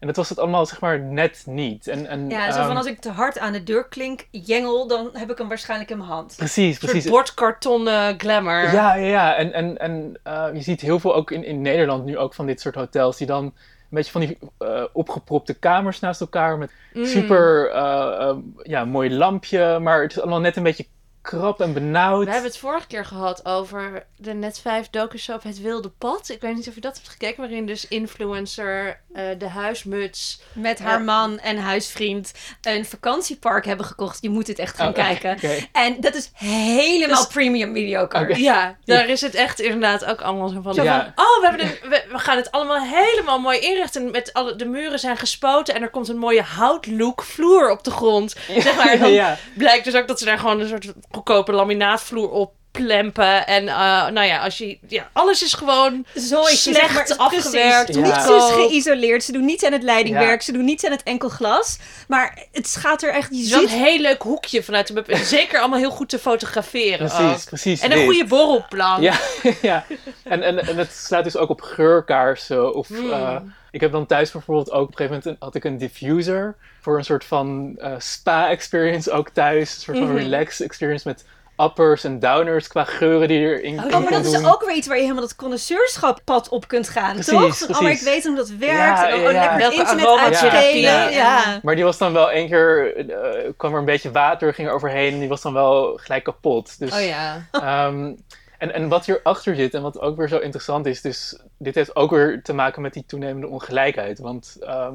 En dat was het allemaal zeg maar net niet. En, en, Ja, zo ehm, van als ik te hard aan de deur klink, jengel, dan heb ik hem waarschijnlijk in mijn hand. Precies, Een soort precies. bordkarton eh, glamour. Ja, ja, ja. En, en, en eh, je ziet heel veel ook in, in Nederland nu ook van dit soort hotels die dan een beetje van die eh, opgepropte kamers naast elkaar met Mm. super eh, ja, mooi lampje, maar het is allemaal net een beetje krap en benauwd. We hebben het vorige keer gehad over de Net 5 docusoap Het Wilde Pad. Ik weet niet of je dat hebt gekeken, waarin dus influencer eh, de huismuts... Met haar Ja. man en huisvriend een vakantiepark hebben gekocht. Je moet het echt gaan Oh, kijken. En dat is helemaal Dus- premium mediocre. Ja, daar is het echt inderdaad ook allemaal zo van... Zo van, van, oh, we, hebben de, we, we gaan het allemaal helemaal mooi inrichten. Met alle, de muren zijn gespoten en er komt een mooie houtlook vloer op de grond. Zeg maar, dan ja. blijkt dus ook dat ze daar gewoon een soort goedkope laminaatvloer op plempen. En eh, nou ja, als je, ja, alles is gewoon Zo is slecht zeg maar, afgewerkt. Precies. Ja. Niets is geïsoleerd. Ze doen niets aan het leidingwerk. Ze doen niets aan het enkel glas. Maar het gaat er echt... Je wel een ziet... heel leuk hoekje vanuit de. Zeker allemaal heel goed te fotograferen Precies, ook. precies. En een dit. goede borrelplank. Ja, ja. En, en, en het slaat dus ook op geurkaarsen. Of, Hmm. eh, ik heb dan thuis bijvoorbeeld ook... Op een gegeven moment had ik een diffuser. Voor een soort van eh, spa-experience ook thuis. Een soort van Mhm. relaxed experience met uppers en downers qua geuren die erin Oh, in Oh, maar dat is ook weer iets waar je helemaal dat connoisseurschap-pad op kunt gaan, Precies, toch? Van, Oh, maar ik weet hoe dat werkt. Ja, en, oh, ja, ja. lekker het internet uitspelen. Ja. Ja. Maar die was dan wel één keer... eh, kwam er een beetje water, ging er overheen. En die was dan wel gelijk kapot. Dus, Oh ja. Ehm, en, en wat hierachter zit en wat ook weer zo interessant is, dus dit heeft ook weer te maken met die toenemende ongelijkheid. Want ehm, eh,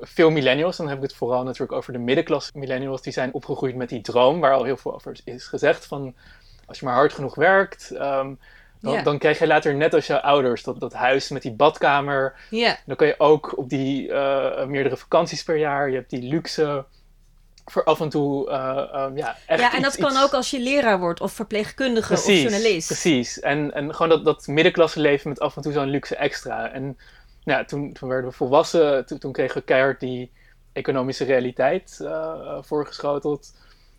veel millennials, dan heb ik het vooral natuurlijk over de middenklasse millennials, die zijn opgegroeid met die droom, waar al heel veel over is gezegd, van als je maar hard genoeg werkt, ehm, dan, dan krijg je later net als jouw ouders dat, dat huis met die badkamer. Ja. Dan kan je ook op die eh, meerdere vakanties per jaar, je hebt die luxe voor af en toe, eh, ehm, ja, echt Ja, en dat iets- kan iets- ook als je leraar wordt of verpleegkundige of journalist. Precies. En, en gewoon dat, dat middenklasse leven met af en toe zo'n luxe extra. En nou toen, toen werden we volwassen, toen, toen kregen we keihard die economische realiteit eh, voorgeschoteld.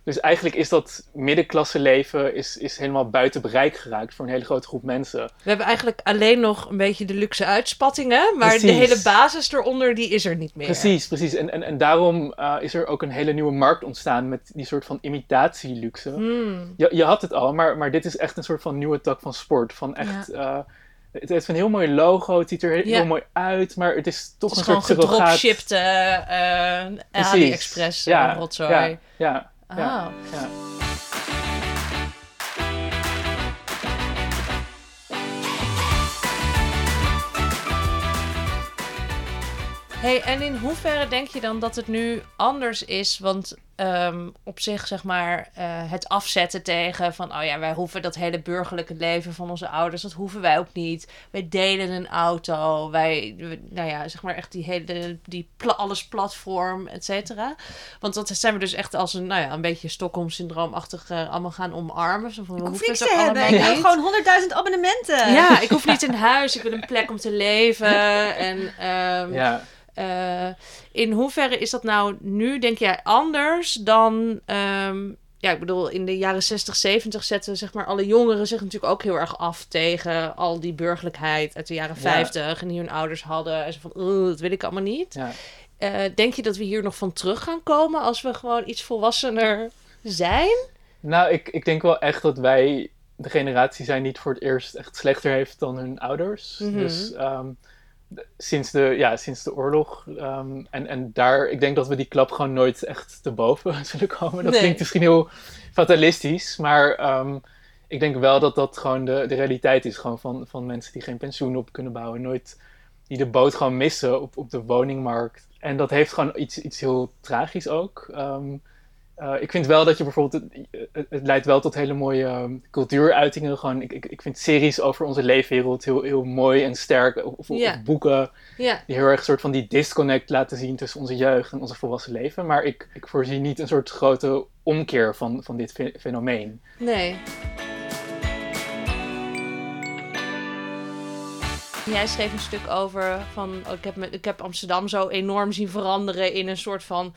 Dus eigenlijk is dat middenklasse leven is, is helemaal buiten bereik geraakt voor een hele grote groep mensen. We hebben eigenlijk alleen nog een beetje de luxe uitspattingen. Maar de hele basis eronder, die is er niet meer. Precies, precies. En, en, en daarom eh, is er ook een hele nieuwe markt ontstaan met die soort van imitatieluxe. Hmm. Je, je had het al, maar, maar dit is echt een soort van nieuwe tak van sport. Van echt, eh, het heeft een heel mooi logo, het ziet er heel, Ja. heel mooi uit, maar het is toch Het is een soort surrogaat. eh eh. AliExpress eh, Ja, rotzooi. Ja, ja, ja, ja. Hey, en in hoeverre denk je dan dat het nu anders is? Want ehm, op zich, zeg maar, eh, het afzetten tegen van... oh ja, wij hoeven dat hele burgerlijke leven van onze ouders... dat hoeven wij ook niet. Wij delen een auto. Wij, we- nou ja, zeg maar echt die hele... die pla- alles platform, et cetera. Want dat zijn we dus echt als een, nou ja, een beetje Stockholm-syndroomachtig... eh, allemaal gaan omarmen. Zo van, we Ik hoef hoeven niks te hebben. Ik niet. gewoon 100.000 abonnementen. Ja, ik hoef niet een huis. Ik wil een plek om te leven. En ehm, ja. Eh, in hoeverre is dat nou nu, denk jij, anders dan... ehm, ja, ik bedoel, in de jaren 60, 70 zetten zeg maar alle jongeren zich natuurlijk ook heel erg af tegen al die burgerlijkheid uit de jaren Ja. 50 en die hun ouders hadden. En zo van, "Oeh, dat wil ik allemaal niet. ja. Eh, denk je dat we hier nog van terug gaan komen als we gewoon iets volwassener zijn? Nou, ik, ik denk wel echt dat wij de generatie zijn die het voor het eerst echt slechter heeft dan hun ouders. Mhm. Dus de- sinds, de, ja, sinds de oorlog. ehm, en, en daar, ik denk dat we die klap gewoon nooit echt te boven zullen komen. Dat Nee. klinkt misschien heel fatalistisch, maar ehm, ik denk wel dat dat gewoon de, de realiteit is. Gewoon van, van mensen die geen pensioen op kunnen bouwen. Nooit, die de boot gewoon missen op, op de woningmarkt. En dat heeft gewoon iets, iets heel tragisch ook. Ehm, eh, ik vind wel dat je bijvoorbeeld, het, leidt wel tot hele mooie ehm, cultuuruitingen. Gewoon, ik, ik, ik vind series over onze leefwereld heel, heel mooi en sterk. Of, boeken die heel erg soort van die disconnect laten zien tussen onze jeugd en onze volwassen leven. Maar ik, ik voorzie niet een soort grote omkeer van, van dit fe- fenomeen. nee. Jij schreef een stuk over van oh, ik, heb me, ik heb Amsterdam zo enorm zien veranderen in een soort van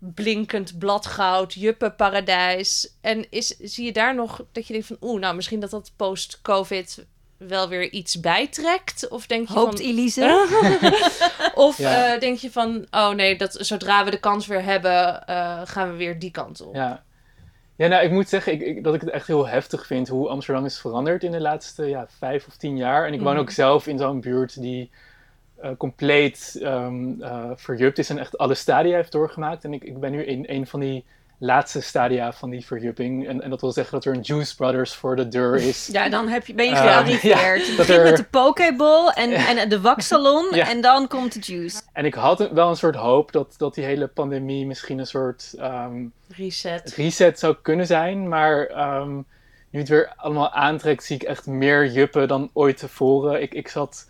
blinkend bladgoud, juppenparadijs. En is, zie je daar nog dat je denkt van oeh, nou misschien dat dat post-covid wel weer iets bijtrekt? Of denk je Hoopt van... Elise. Of Ja. eh, denk je van, oh nee, dat, zodra we de kans weer hebben, eh, gaan we weer die kant op. Ja, ja nou, ik moet zeggen ik, ik- dat ik het echt heel heftig vind hoe Amsterdam is veranderd in de laatste ja, vijf of tien jaar. En ik woon Mhm. ook zelf in zo'n buurt die eh, compleet ehm eh, verjupt is en echt alle stadia heeft doorgemaakt. En ik, ik ben nu in een van die laatste stadia van die verjupping. En, en dat wil zeggen dat er een Juice Brothers voor de deur is. Ja, dan heb je, ben je Eh, gearriveerd. ja, je dat begint er- met de pokeball en, en de waksalon Ja. en dan komt de juice. En ik had wel een soort hoop dat, dat die hele pandemie misschien een soort ehm, Reset. reset zou kunnen zijn. Maar ehm, nu het weer allemaal aantrekt, zie ik echt meer juppen dan ooit tevoren. Ik, ik zat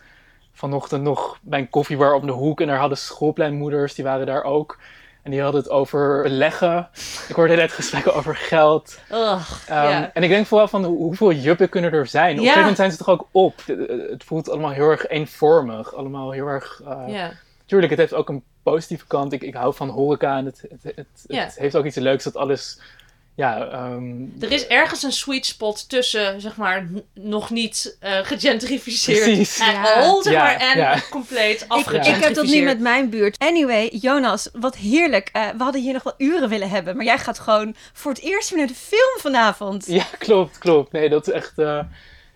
vanochtend nog bij een koffiebar op de hoek en daar hadden schoolpleinmoeders, die waren daar ook. En die hadden het over beleggen. Ik hoorde net gesprekken over geld. Ugh, Ehm. En ik denk vooral van hoe- hoeveel juppen kunnen er zijn. Op een gegeven moment zijn ze toch ook op. Het- voelt allemaal heel erg eenvormig. Allemaal heel erg... ja. Tuurlijk, het heeft ook een positieve kant. Ik, ik hou van horeca en het, het, het heeft ook iets leuks dat alles... Ja, ehm, Er is ergens een sweet spot tussen, zeg maar, nog niet eh gegentrificeerd Precies. Ja. all, zeg Ja, maar, en ja. compleet Ik, afgegentrificeerd. ik heb dat nu met mijn buurt. Anyway, Jonas, wat heerlijk. Eh, we hadden hier nog wel uren willen hebben. Maar jij gaat gewoon voor het eerst weer naar de film vanavond. Ja, klopt, klopt. Nee, dat is echt... eh,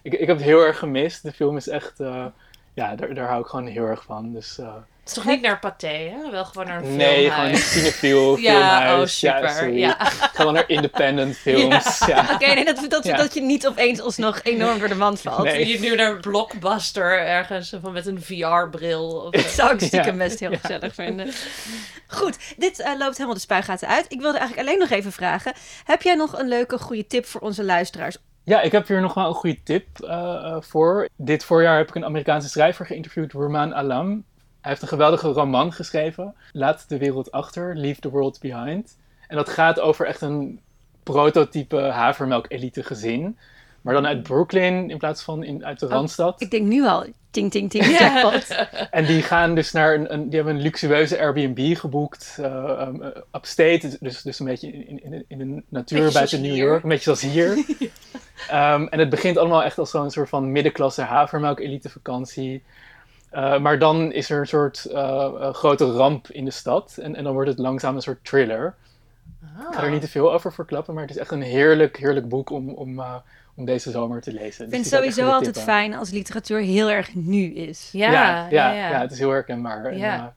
ik, ik heb het heel erg gemist. De film is echt... eh, ja, daar, daar hou ik gewoon heel erg van. Dus eh, Het is toch niet naar Pathé, hè? Wel gewoon naar een nee, gewoon een filmhuis. cinefiel, Ja, filmhuis. oh super. sorry. Ja, Gewoon naar independent films. Ja. Oké, nee, dat, dat, Ja. dat je niet opeens alsnog enorm door de wand valt. Nee. Je nu naar Blockbuster ergens van met een VR-bril. Of, Dat zou ik stiekem Ja. best heel gezellig vinden. Goed, dit eh, loopt helemaal de spuigaten uit. Ik wilde eigenlijk alleen nog even vragen. Heb jij nog een leuke, goede tip voor onze luisteraars? Ja, ik heb hier nog wel een goede tip eh, eh, voor. Dit voorjaar heb ik een Amerikaanse schrijver geïnterviewd, Rumaan Alam. Hij heeft een geweldige roman geschreven. Laat de wereld achter, Leave the World Behind. En dat gaat over echt een prototype havermelk-elite gezin. Maar dan uit Brooklyn in plaats van in, uit de Randstad. Ik denk nu al, ting, ting, ting, Ja. jackpot. En die gaan dus naar een, een die hebben een luxueuze Airbnb geboekt, eh um, uh, upstate, dus, dus een beetje in, in, in de natuur buiten New. York, een beetje zoals hier. Ehm, en het begint allemaal echt als zo'n soort van middenklasse havermelk elite vakantie. Eh, maar dan is er een soort eh, eh, grote ramp in de stad en, en dan wordt het langzaam een soort thriller. Ah. Ik ga er niet te veel over verklappen, maar het is echt een heerlijk, heerlijk boek om, om, eh, om deze zomer te lezen. Ik Dus vind ik sowieso altijd fijn als literatuur heel erg nu is. Ja, ja, ja, ja. ja, het is heel herkenbaar. En, Ja.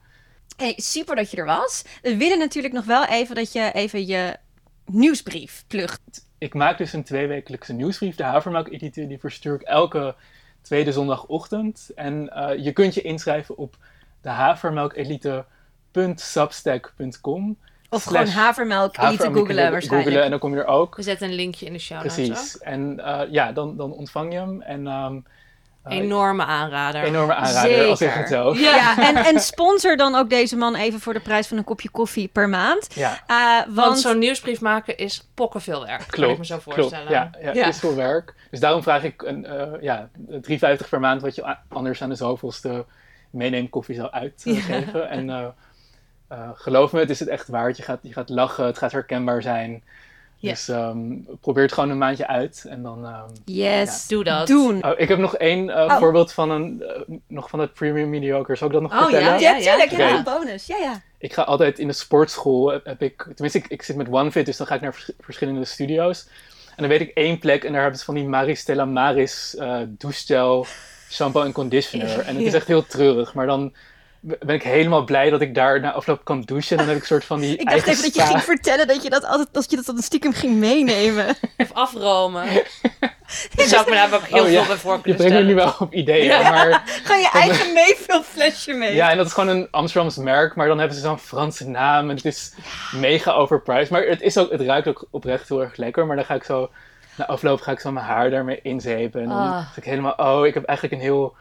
Hey, super dat je er was. We willen natuurlijk nog wel even dat je even je nieuwsbrief plugt. ik maak dus een tweewekelijkse nieuwsbrief, de Havermelk-editie. Die verstuur ik elke tweede zondagochtend. En eh, je kunt je inschrijven op de havermelkelite.substack.com. Of gewoon havermelk, elite havermelk googelen waarschijnlijk. googelen en dan kom je er ook. We zetten een linkje in de show notes Precies. ook. En eh, ja, dan, dan ontvang je hem. En ehm, eh, Enorme aanrader. enorme aanrader, als ik Zeker. het zo. Ja. Ja, en, en sponsor dan ook deze man even voor de prijs van een kopje koffie per maand. Ja, Eh, want Want zo'n nieuwsbrief maken is pokkenveel werk. Kan ik klopt. me zo klopt. voorstellen. Ja, ja, is veel werk. Dus daarom vraag ik een, eh ja, 3,50 per maand, wat je anders aan de zoveelste meeneem koffie zou uitgeven. En eh, eh, geloof me, het is het echt waard. Je gaat, je gaat lachen, het gaat herkenbaar zijn. Ja. Dus ehm, probeer het gewoon een maandje uit. En dan, ehm, yes, Doe dat. doen. oh, ik heb nog één eh, Oh. voorbeeld van een, eh, nog van het Premium Mediocre. Zal ik dat nog Oh, vertellen? ja, Ja, ja. tuurlijk. Ja, een bonus. Ja, ja. Ik ga altijd in de sportschool, heb, heb ik, tenminste ik, ik zit met OneFit, dus dan ga ik naar vers- verschillende studio's. En dan weet ik één plek en daar hebben ze van die Maris Stella Maris eh douchegel, shampoo en conditioner. En het is Ja. echt heel treurig, maar dan ben ik helemaal blij dat ik daar na afloop kan douchen. En dan heb ik een soort van die Ik dacht eigen even dat je ging vertellen dat je dat altijd, dat je dat dan stiekem ging meenemen. Of afromen. Daar zou ik me daar ook heel Oh, veel ja. bij voor Je kunnen brengt me nu wel op ideeën, Ja. maar... Gewoon je eigen meevulflesje mee. Ja, en dat is gewoon een Amsterdams merk, maar dan hebben ze zo'n Franse naam en het is mega overpriced. Maar het, is ook, het ruikt ook oprecht heel erg lekker, maar dan ga ik zo, na afloop ga ik zo mijn haar daarmee inzepen. En dan zeg ik helemaal, oh, ik heb eigenlijk een heel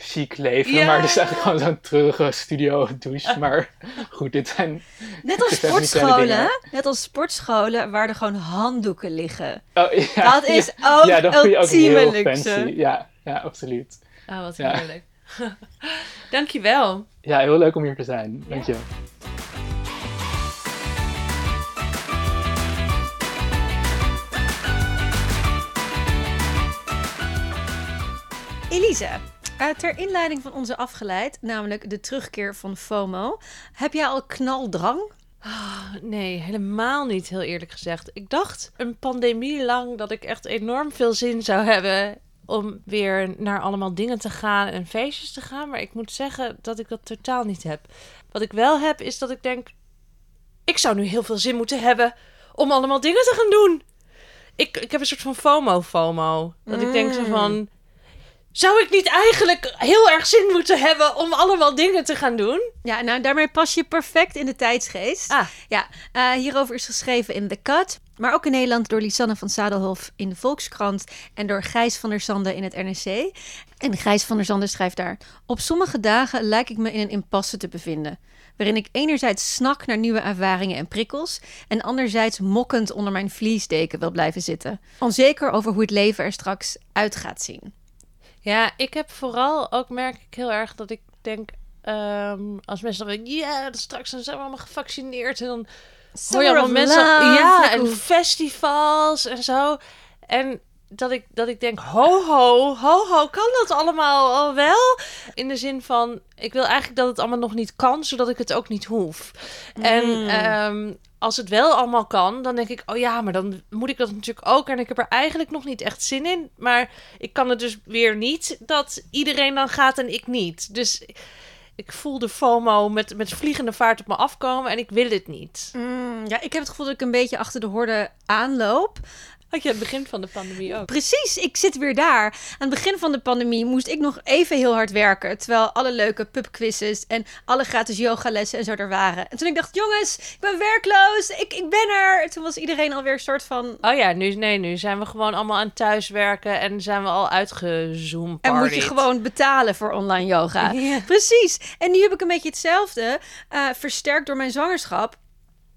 chic leven, Ja. maar het is eigenlijk gewoon zo'n treurige studio douche. Maar goed, dit zijn... Net als sportscholen, net als sportscholen waar er gewoon handdoeken liggen. Oh, ja, Dat is ja, ook ja, ook heel luxe. Ja, ja, absoluut. Oh, wat Ja. heerlijk. Dankjewel. Ja, heel leuk om hier te zijn. Dank je. Elise, eh, ter inleiding van onze afgeleid, namelijk de terugkeer van FOMO, heb jij al knaldrang? Nee, helemaal niet, heel eerlijk gezegd. Ik dacht een pandemie lang dat ik echt enorm veel zin zou hebben om weer naar allemaal dingen te gaan en feestjes te gaan. Maar ik moet zeggen dat ik dat totaal niet heb. Wat ik wel heb, is dat ik denk... Ik zou nu heel veel zin moeten hebben om allemaal dingen te gaan doen. Ik, ik heb een soort van FOMO-FOMO. Dat ik denk zo van... Zou ik niet eigenlijk heel erg zin moeten hebben om allemaal dingen te gaan doen? Ja, nou daarmee pas je perfect in de tijdsgeest. Ah. Ja, eh, hierover is geschreven in The Cut. Maar ook in Nederland door Lisanne van Zadelhof in de Volkskrant en door Gijs van der Zande in het NRC. En Gijs van der Zande schrijft daar: Op sommige dagen lijk ik me in een impasse te bevinden. Waarin ik enerzijds snak naar nieuwe ervaringen en prikkels. En anderzijds mokkend onder mijn vliesdeken wil blijven zitten. Onzeker over hoe het leven er straks uit gaat zien. Ja, ik heb vooral ook merk ik heel erg dat ik denk. ehm, als mensen dan denken, ja, straks dan zijn we allemaal gevaccineerd. En dan hoor je Summer allemaal mensen. love, ja, en festivals en zo. En dat ik, dat ik denk, ho, ho, ho, ho, kan dat allemaal al wel? In de zin van, ik wil eigenlijk dat het allemaal nog niet kan, zodat ik het ook niet hoef. En Mm. Als het wel allemaal kan, dan denk ik, oh ja, maar dan moet ik dat natuurlijk ook. En ik heb er eigenlijk nog niet echt zin in. Maar ik kan het dus weer niet dat iedereen dan gaat en ik niet. Dus ik voel de FOMO met, met vliegende vaart op me afkomen en ik wil het niet. Mm, ja, ik heb het gevoel dat ik een beetje achter de horde aanloop. Had je aan het begin van de pandemie ook? Precies, ik zit weer daar. Aan het begin van de pandemie moest ik nog even heel hard werken. Terwijl alle leuke pubquizzes en alle gratis yogalessen en zo er waren. En toen ik dacht, jongens, ik ben werkloos, ik, ik ben er. En toen was iedereen alweer een soort van... Oh ja, nu, nee, nu zijn we gewoon allemaal aan thuiswerken en zijn we al uitgezoomd. En moet je gewoon betalen voor online yoga. Precies. En nu heb ik een beetje hetzelfde, eh, versterkt door mijn zwangerschap.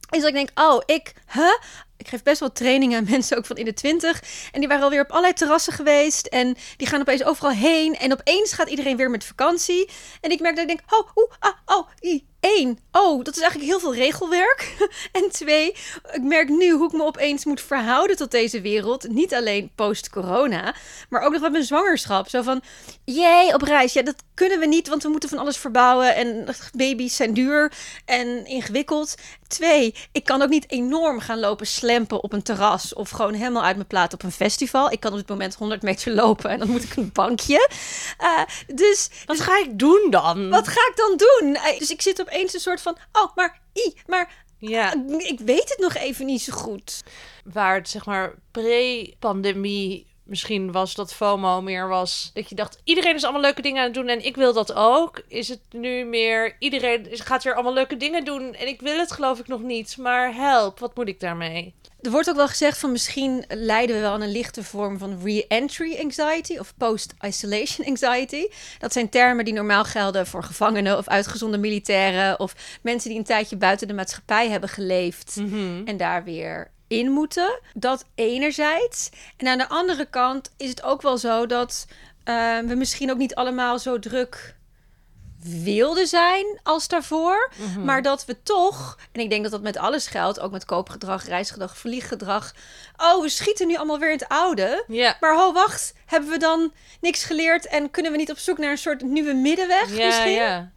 Is dat ik denk, oh, ik, huh? Ik geef best wel trainingen aan mensen ook van in de twintig. En die waren alweer op allerlei terrassen geweest. En die gaan opeens overal heen. En opeens gaat iedereen weer met vakantie. En ik merk dat ik denk, oh, oeh, ah, oh, i, één. Oh, dat is eigenlijk heel veel regelwerk. en twee, ik merk nu hoe ik me opeens moet verhouden tot deze wereld. Niet alleen post-corona, maar ook nog met mijn zwangerschap. Zo van, jee, op reis. Ja, dat kunnen we niet, want we moeten van alles verbouwen. En baby's zijn duur en ingewikkeld. Twee, ik kan ook niet enorm gaan lopen slempen op een terras. Of gewoon helemaal uit mijn plaat op een festival. Ik kan op dit moment 100 meter lopen en dan moet ik een bankje. Eh, dus Wat ga ik doen dan? wat ga ik dan doen? Eh, Dus ik zit opeens een soort van, oh, maar, i, maar Ja, ik weet het nog even niet zo goed. waar het zeg maar pre-pandemie misschien was dat FOMO meer was. Dat je dacht, iedereen is allemaal leuke dingen aan het doen en ik wil dat ook. Is het nu meer, iedereen gaat weer allemaal leuke dingen doen en ik wil het geloof ik nog niet. Maar help, wat moet ik daarmee? Er wordt ook wel gezegd van misschien lijden we wel aan een lichte vorm van re-entry anxiety of post-isolation anxiety. Dat zijn termen die normaal gelden voor gevangenen of uitgezonden militairen of mensen die een tijdje buiten de maatschappij hebben geleefd en daar weer in moeten. Dat enerzijds. En aan de andere kant is het ook wel zo dat eh, we misschien ook niet allemaal zo druk wilden zijn als daarvoor. Maar dat we toch, en ik denk dat dat met alles geldt, ook met koopgedrag, reisgedrag, vlieggedrag. Oh, we schieten nu allemaal weer in het oude. Maar ho, wacht, hebben we dan niks geleerd en kunnen we niet op zoek naar een soort nieuwe middenweg Ja, misschien? ja.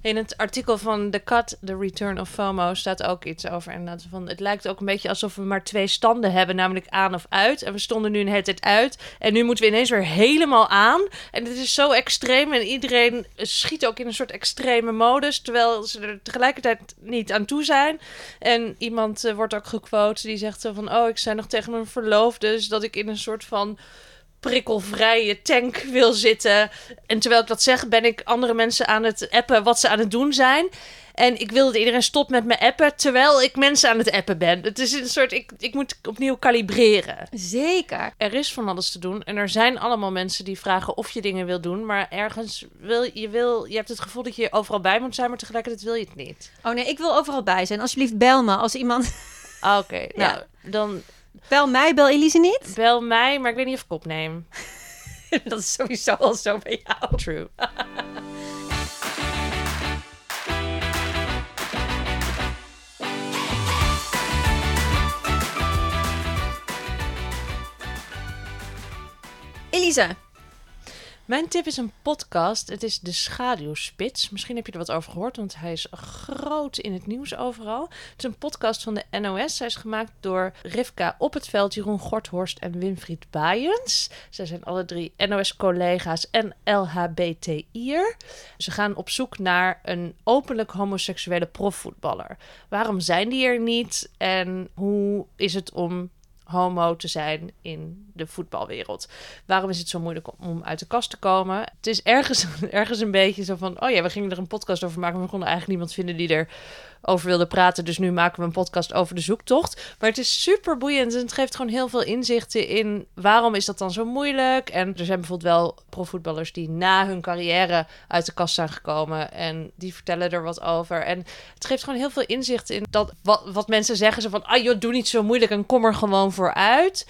In het artikel van The Cut, The Return of FOMO, staat ook iets over. En van, het lijkt ook een beetje alsof we maar twee standen hebben, namelijk aan of uit. En we stonden nu een hele tijd uit. En nu moeten we ineens weer helemaal aan. En het is zo extreem. En iedereen schiet ook in een soort extreme modus, terwijl ze er tegelijkertijd niet aan toe zijn. En iemand eh, wordt ook gequote die zegt zo van, oh, ik zei nog tegen mijn verloofde, dus dat ik in een soort van prikkelvrije tank wil zitten. En terwijl ik dat zeg, ben ik andere mensen aan het appen wat ze aan het doen zijn. En ik wil dat iedereen stopt met me appen, terwijl ik mensen aan het appen ben. Het is een soort, ik, ik moet opnieuw kalibreren. Zeker. Er is van alles te doen en er zijn allemaal mensen die vragen of je dingen wil doen. Maar ergens wil je, wil, je hebt het gevoel dat je overal bij moet zijn, maar tegelijkertijd wil je het niet. Oh nee, ik wil overal bij zijn. Alsjeblieft, bel me. Als iemand... Ah, Oké, nou, dan Bel mij, bel Elise niet. bel mij, maar ik weet niet of ik opneem. dat is sowieso al zo bij jou. True. Elise, Mijn tip is een podcast. Het is De Schaduwspits. Misschien heb je er wat over gehoord, want hij is groot in het nieuws overal. Het is een podcast van de NOS. Hij is gemaakt door Rivka Op het Veld, Jeroen Gorthorst en Winfried Baaiens. Zij zijn alle drie NOS-collega's en LHBTI'er. Ze gaan op zoek naar een openlijk homoseksuele profvoetballer. Waarom zijn die er niet en hoe is het om homo te zijn in de voetbalwereld. Waarom is het zo moeilijk om- uit de kast te komen? Het is ergens, ergens een beetje zo van... oh ja, we gingen er een podcast over maken... maar we konden eigenlijk niemand vinden die er over wilde praten. Dus nu maken we een podcast over de zoektocht. Maar het is super boeiend en het geeft gewoon heel veel inzichten in... waarom is dat dan zo moeilijk? En er zijn bijvoorbeeld wel profvoetballers die na hun carrière uit de kast zijn gekomen... en die vertellen er wat over. En het geeft gewoon heel veel inzicht in dat wat, wat mensen zeggen. Zo van, ah joh, doe niet zo moeilijk en kom er gewoon voor uit.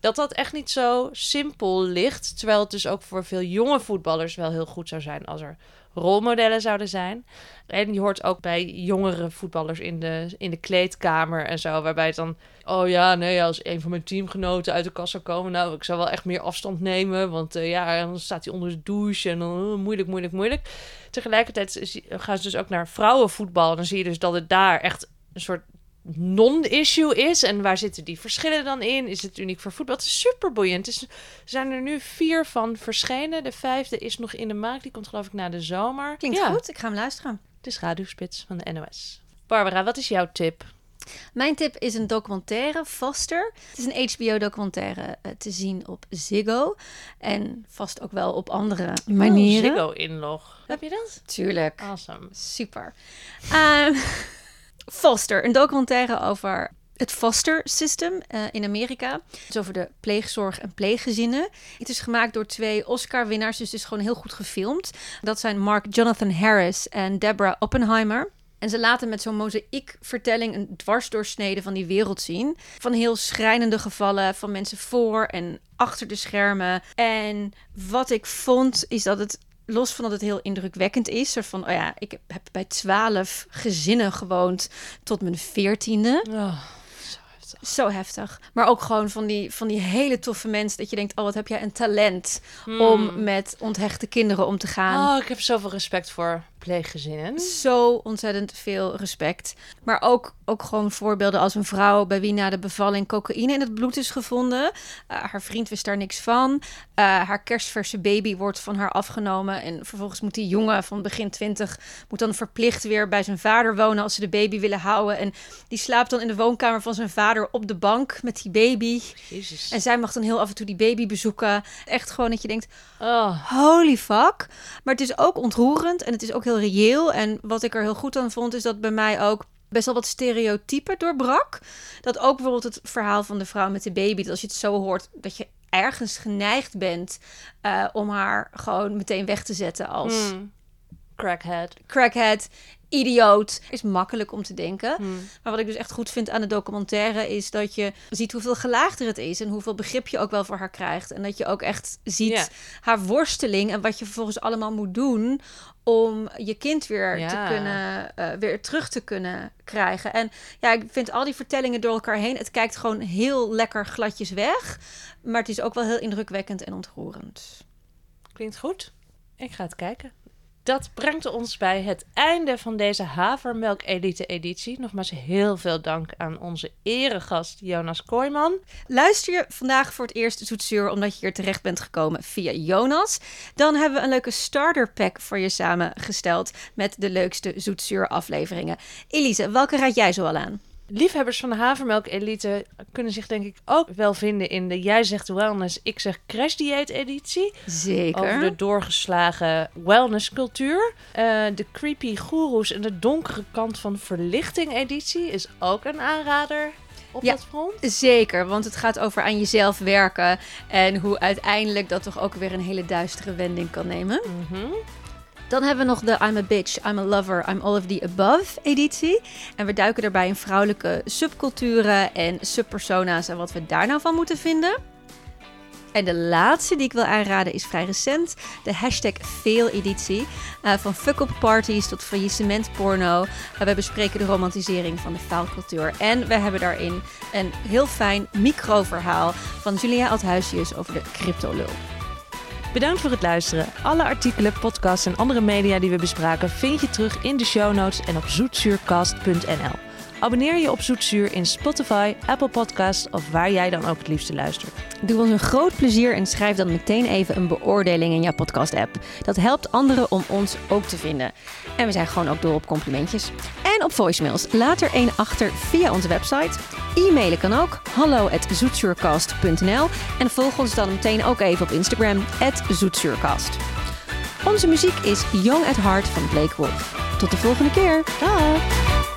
Dat dat echt niet zo simpel ligt. Terwijl het dus ook voor veel jonge voetballers wel heel goed zou zijn als er rolmodellen zouden zijn. En je hoort ook bij jongere voetballers in de, in de kleedkamer en zo, waarbij het dan, oh ja, nee, als een van mijn teamgenoten uit de kast zou komen, nou, ik zou wel echt meer afstand nemen, want eh, ja, dan staat hij onder de douche en dan eh, moeilijk, moeilijk, moeilijk. Tegelijkertijd gaan ze dus ook naar vrouwenvoetbal en dan zie je dus dat het daar echt een soort non-issue is. En waar zitten die verschillen dan in? Is het uniek voor voetbal? Het is super boeiend. Er zijn er nu vier van verschenen. De vijfde is nog in de maak. Die komt geloof ik na de zomer. Klinkt Ja, goed, ik ga hem luisteren. Het is Schaduwspits van de NOS. Barbara, wat is jouw tip? Mijn tip is een documentaire, Foster. Het is een HBO-documentaire eh, te zien op Ziggo. En vast ook wel op andere manieren. Oh, Ziggo inlog. Heb je dat? Tuurlijk. Awesome. Super. Ehm, Foster, een documentaire over het foster system eh, in Amerika. Het is over de pleegzorg en pleeggezinnen. Het is gemaakt door twee Oscar-winnaars, dus het is gewoon heel goed gefilmd. Dat zijn Mark Jonathan Harris en Deborah Oppenheimer. En ze laten met zo'n mozaïekvertelling een dwarsdoorsnede van die wereld zien. Van heel schrijnende gevallen van mensen voor en achter de schermen. En wat ik vond is dat het los van dat het heel indrukwekkend is, soort van, oh ja, ik heb bij twaalf gezinnen gewoond tot mijn veertiende. Oh, zo heftig. Zo heftig. Maar ook gewoon van die, van die hele toffe mensen dat je denkt, oh, wat heb jij een talent Hmm. om met onthechte kinderen om te gaan. Oh, ik heb zoveel respect voor pleeggezinnen. Zo ontzettend veel respect. Maar ook, ook gewoon voorbeelden als een vrouw bij wie na de bevalling cocaïne in het bloed is gevonden. Eh, haar vriend wist daar niks van. Eh, haar kerstverse baby wordt van haar afgenomen. En vervolgens moet die jongen van begin twintig moet dan verplicht weer bij zijn vader wonen als ze de baby willen houden. En die slaapt dan in de woonkamer van zijn vader op de bank met die baby. Jezus. En zij mag dan heel af en toe die baby bezoeken. Echt gewoon dat je denkt, Oh, holy fuck. Maar het is ook ontroerend en het is ook heel reëel. En wat ik er heel goed aan vond, is dat bij mij ook best wel wat stereotypen doorbrak. Dat ook bijvoorbeeld het verhaal van de vrouw met de baby, dat als je het zo hoort, dat je ergens geneigd bent eh, om haar gewoon meteen weg te zetten als hmm. crackhead. crackhead, idioot. Is makkelijk om te denken. Hmm. Maar wat ik dus echt goed vind aan de documentaire is dat je ziet hoeveel gelaagder het is en hoeveel begrip je ook wel voor haar krijgt. En dat je ook echt ziet haar worsteling en wat je vervolgens allemaal moet doen om je kind weer Ja. te kunnen, eh, weer terug te kunnen krijgen. En ja, ik vind al die vertellingen door elkaar heen, het kijkt gewoon heel lekker gladjes weg. Maar het is ook wel heel indrukwekkend en ontroerend. Klinkt goed. Ik ga het kijken. Dat brengt ons bij het einde van deze Havermelk Elite editie. Nogmaals heel veel dank aan onze eregast Jonas Kooijman. Luister je vandaag voor het eerst Zoetzuur omdat je hier terecht bent gekomen via Jonas? Dan hebben we een leuke starter pack voor je samengesteld met de leukste Zoetzuur afleveringen. Elise, welke raad jij zo al aan? Liefhebbers van de Havermelk Elite kunnen zich denk ik ook wel vinden in de Jij zegt wellness, ik zeg crash dieet editie. Zeker. Over de doorgeslagen wellnesscultuur. Eh, de creepy goeroes en de donkere kant van verlichting editie is ook een aanrader op Ja. dat front. Zeker, want het gaat over aan jezelf werken en hoe uiteindelijk dat toch ook weer een hele duistere wending kan nemen. Mhm. Dan hebben we nog de I'm a bitch, I'm a lover, I'm all of the above editie. En we duiken daarbij in vrouwelijke subculturen en subpersona's en wat we daar nou van moeten vinden. En de laatste die ik wil aanraden is vrij recent. De hashtag Veel-editie. Eh, van fuck-up parties tot faillissement porno. Uh, we bespreken de romantisering van de faalcultuur. En we hebben daarin een heel fijn microverhaal van Julia Althuisius over de cryptolul. Bedankt voor het luisteren. Alle artikelen, podcasts en andere media die we bespraken vind je terug in de show notes en op zoetzuurcast.nl. Abonneer je op Zoetzuur in Spotify, Apple Podcasts of waar jij dan ook het liefste luistert. Doe ons een groot plezier en schrijf dan meteen even een beoordeling in jouw podcast-app. Dat helpt anderen om ons ook te vinden. En we zijn gewoon ook door op complimentjes. En op voicemails. Laat er één achter via onze website E-mailen kan ook, hallo en volg ons dan meteen ook even op Instagram, zoetzuurkast. Onze muziek is Young at Heart van Blake Wolf. Tot de volgende keer. Dag!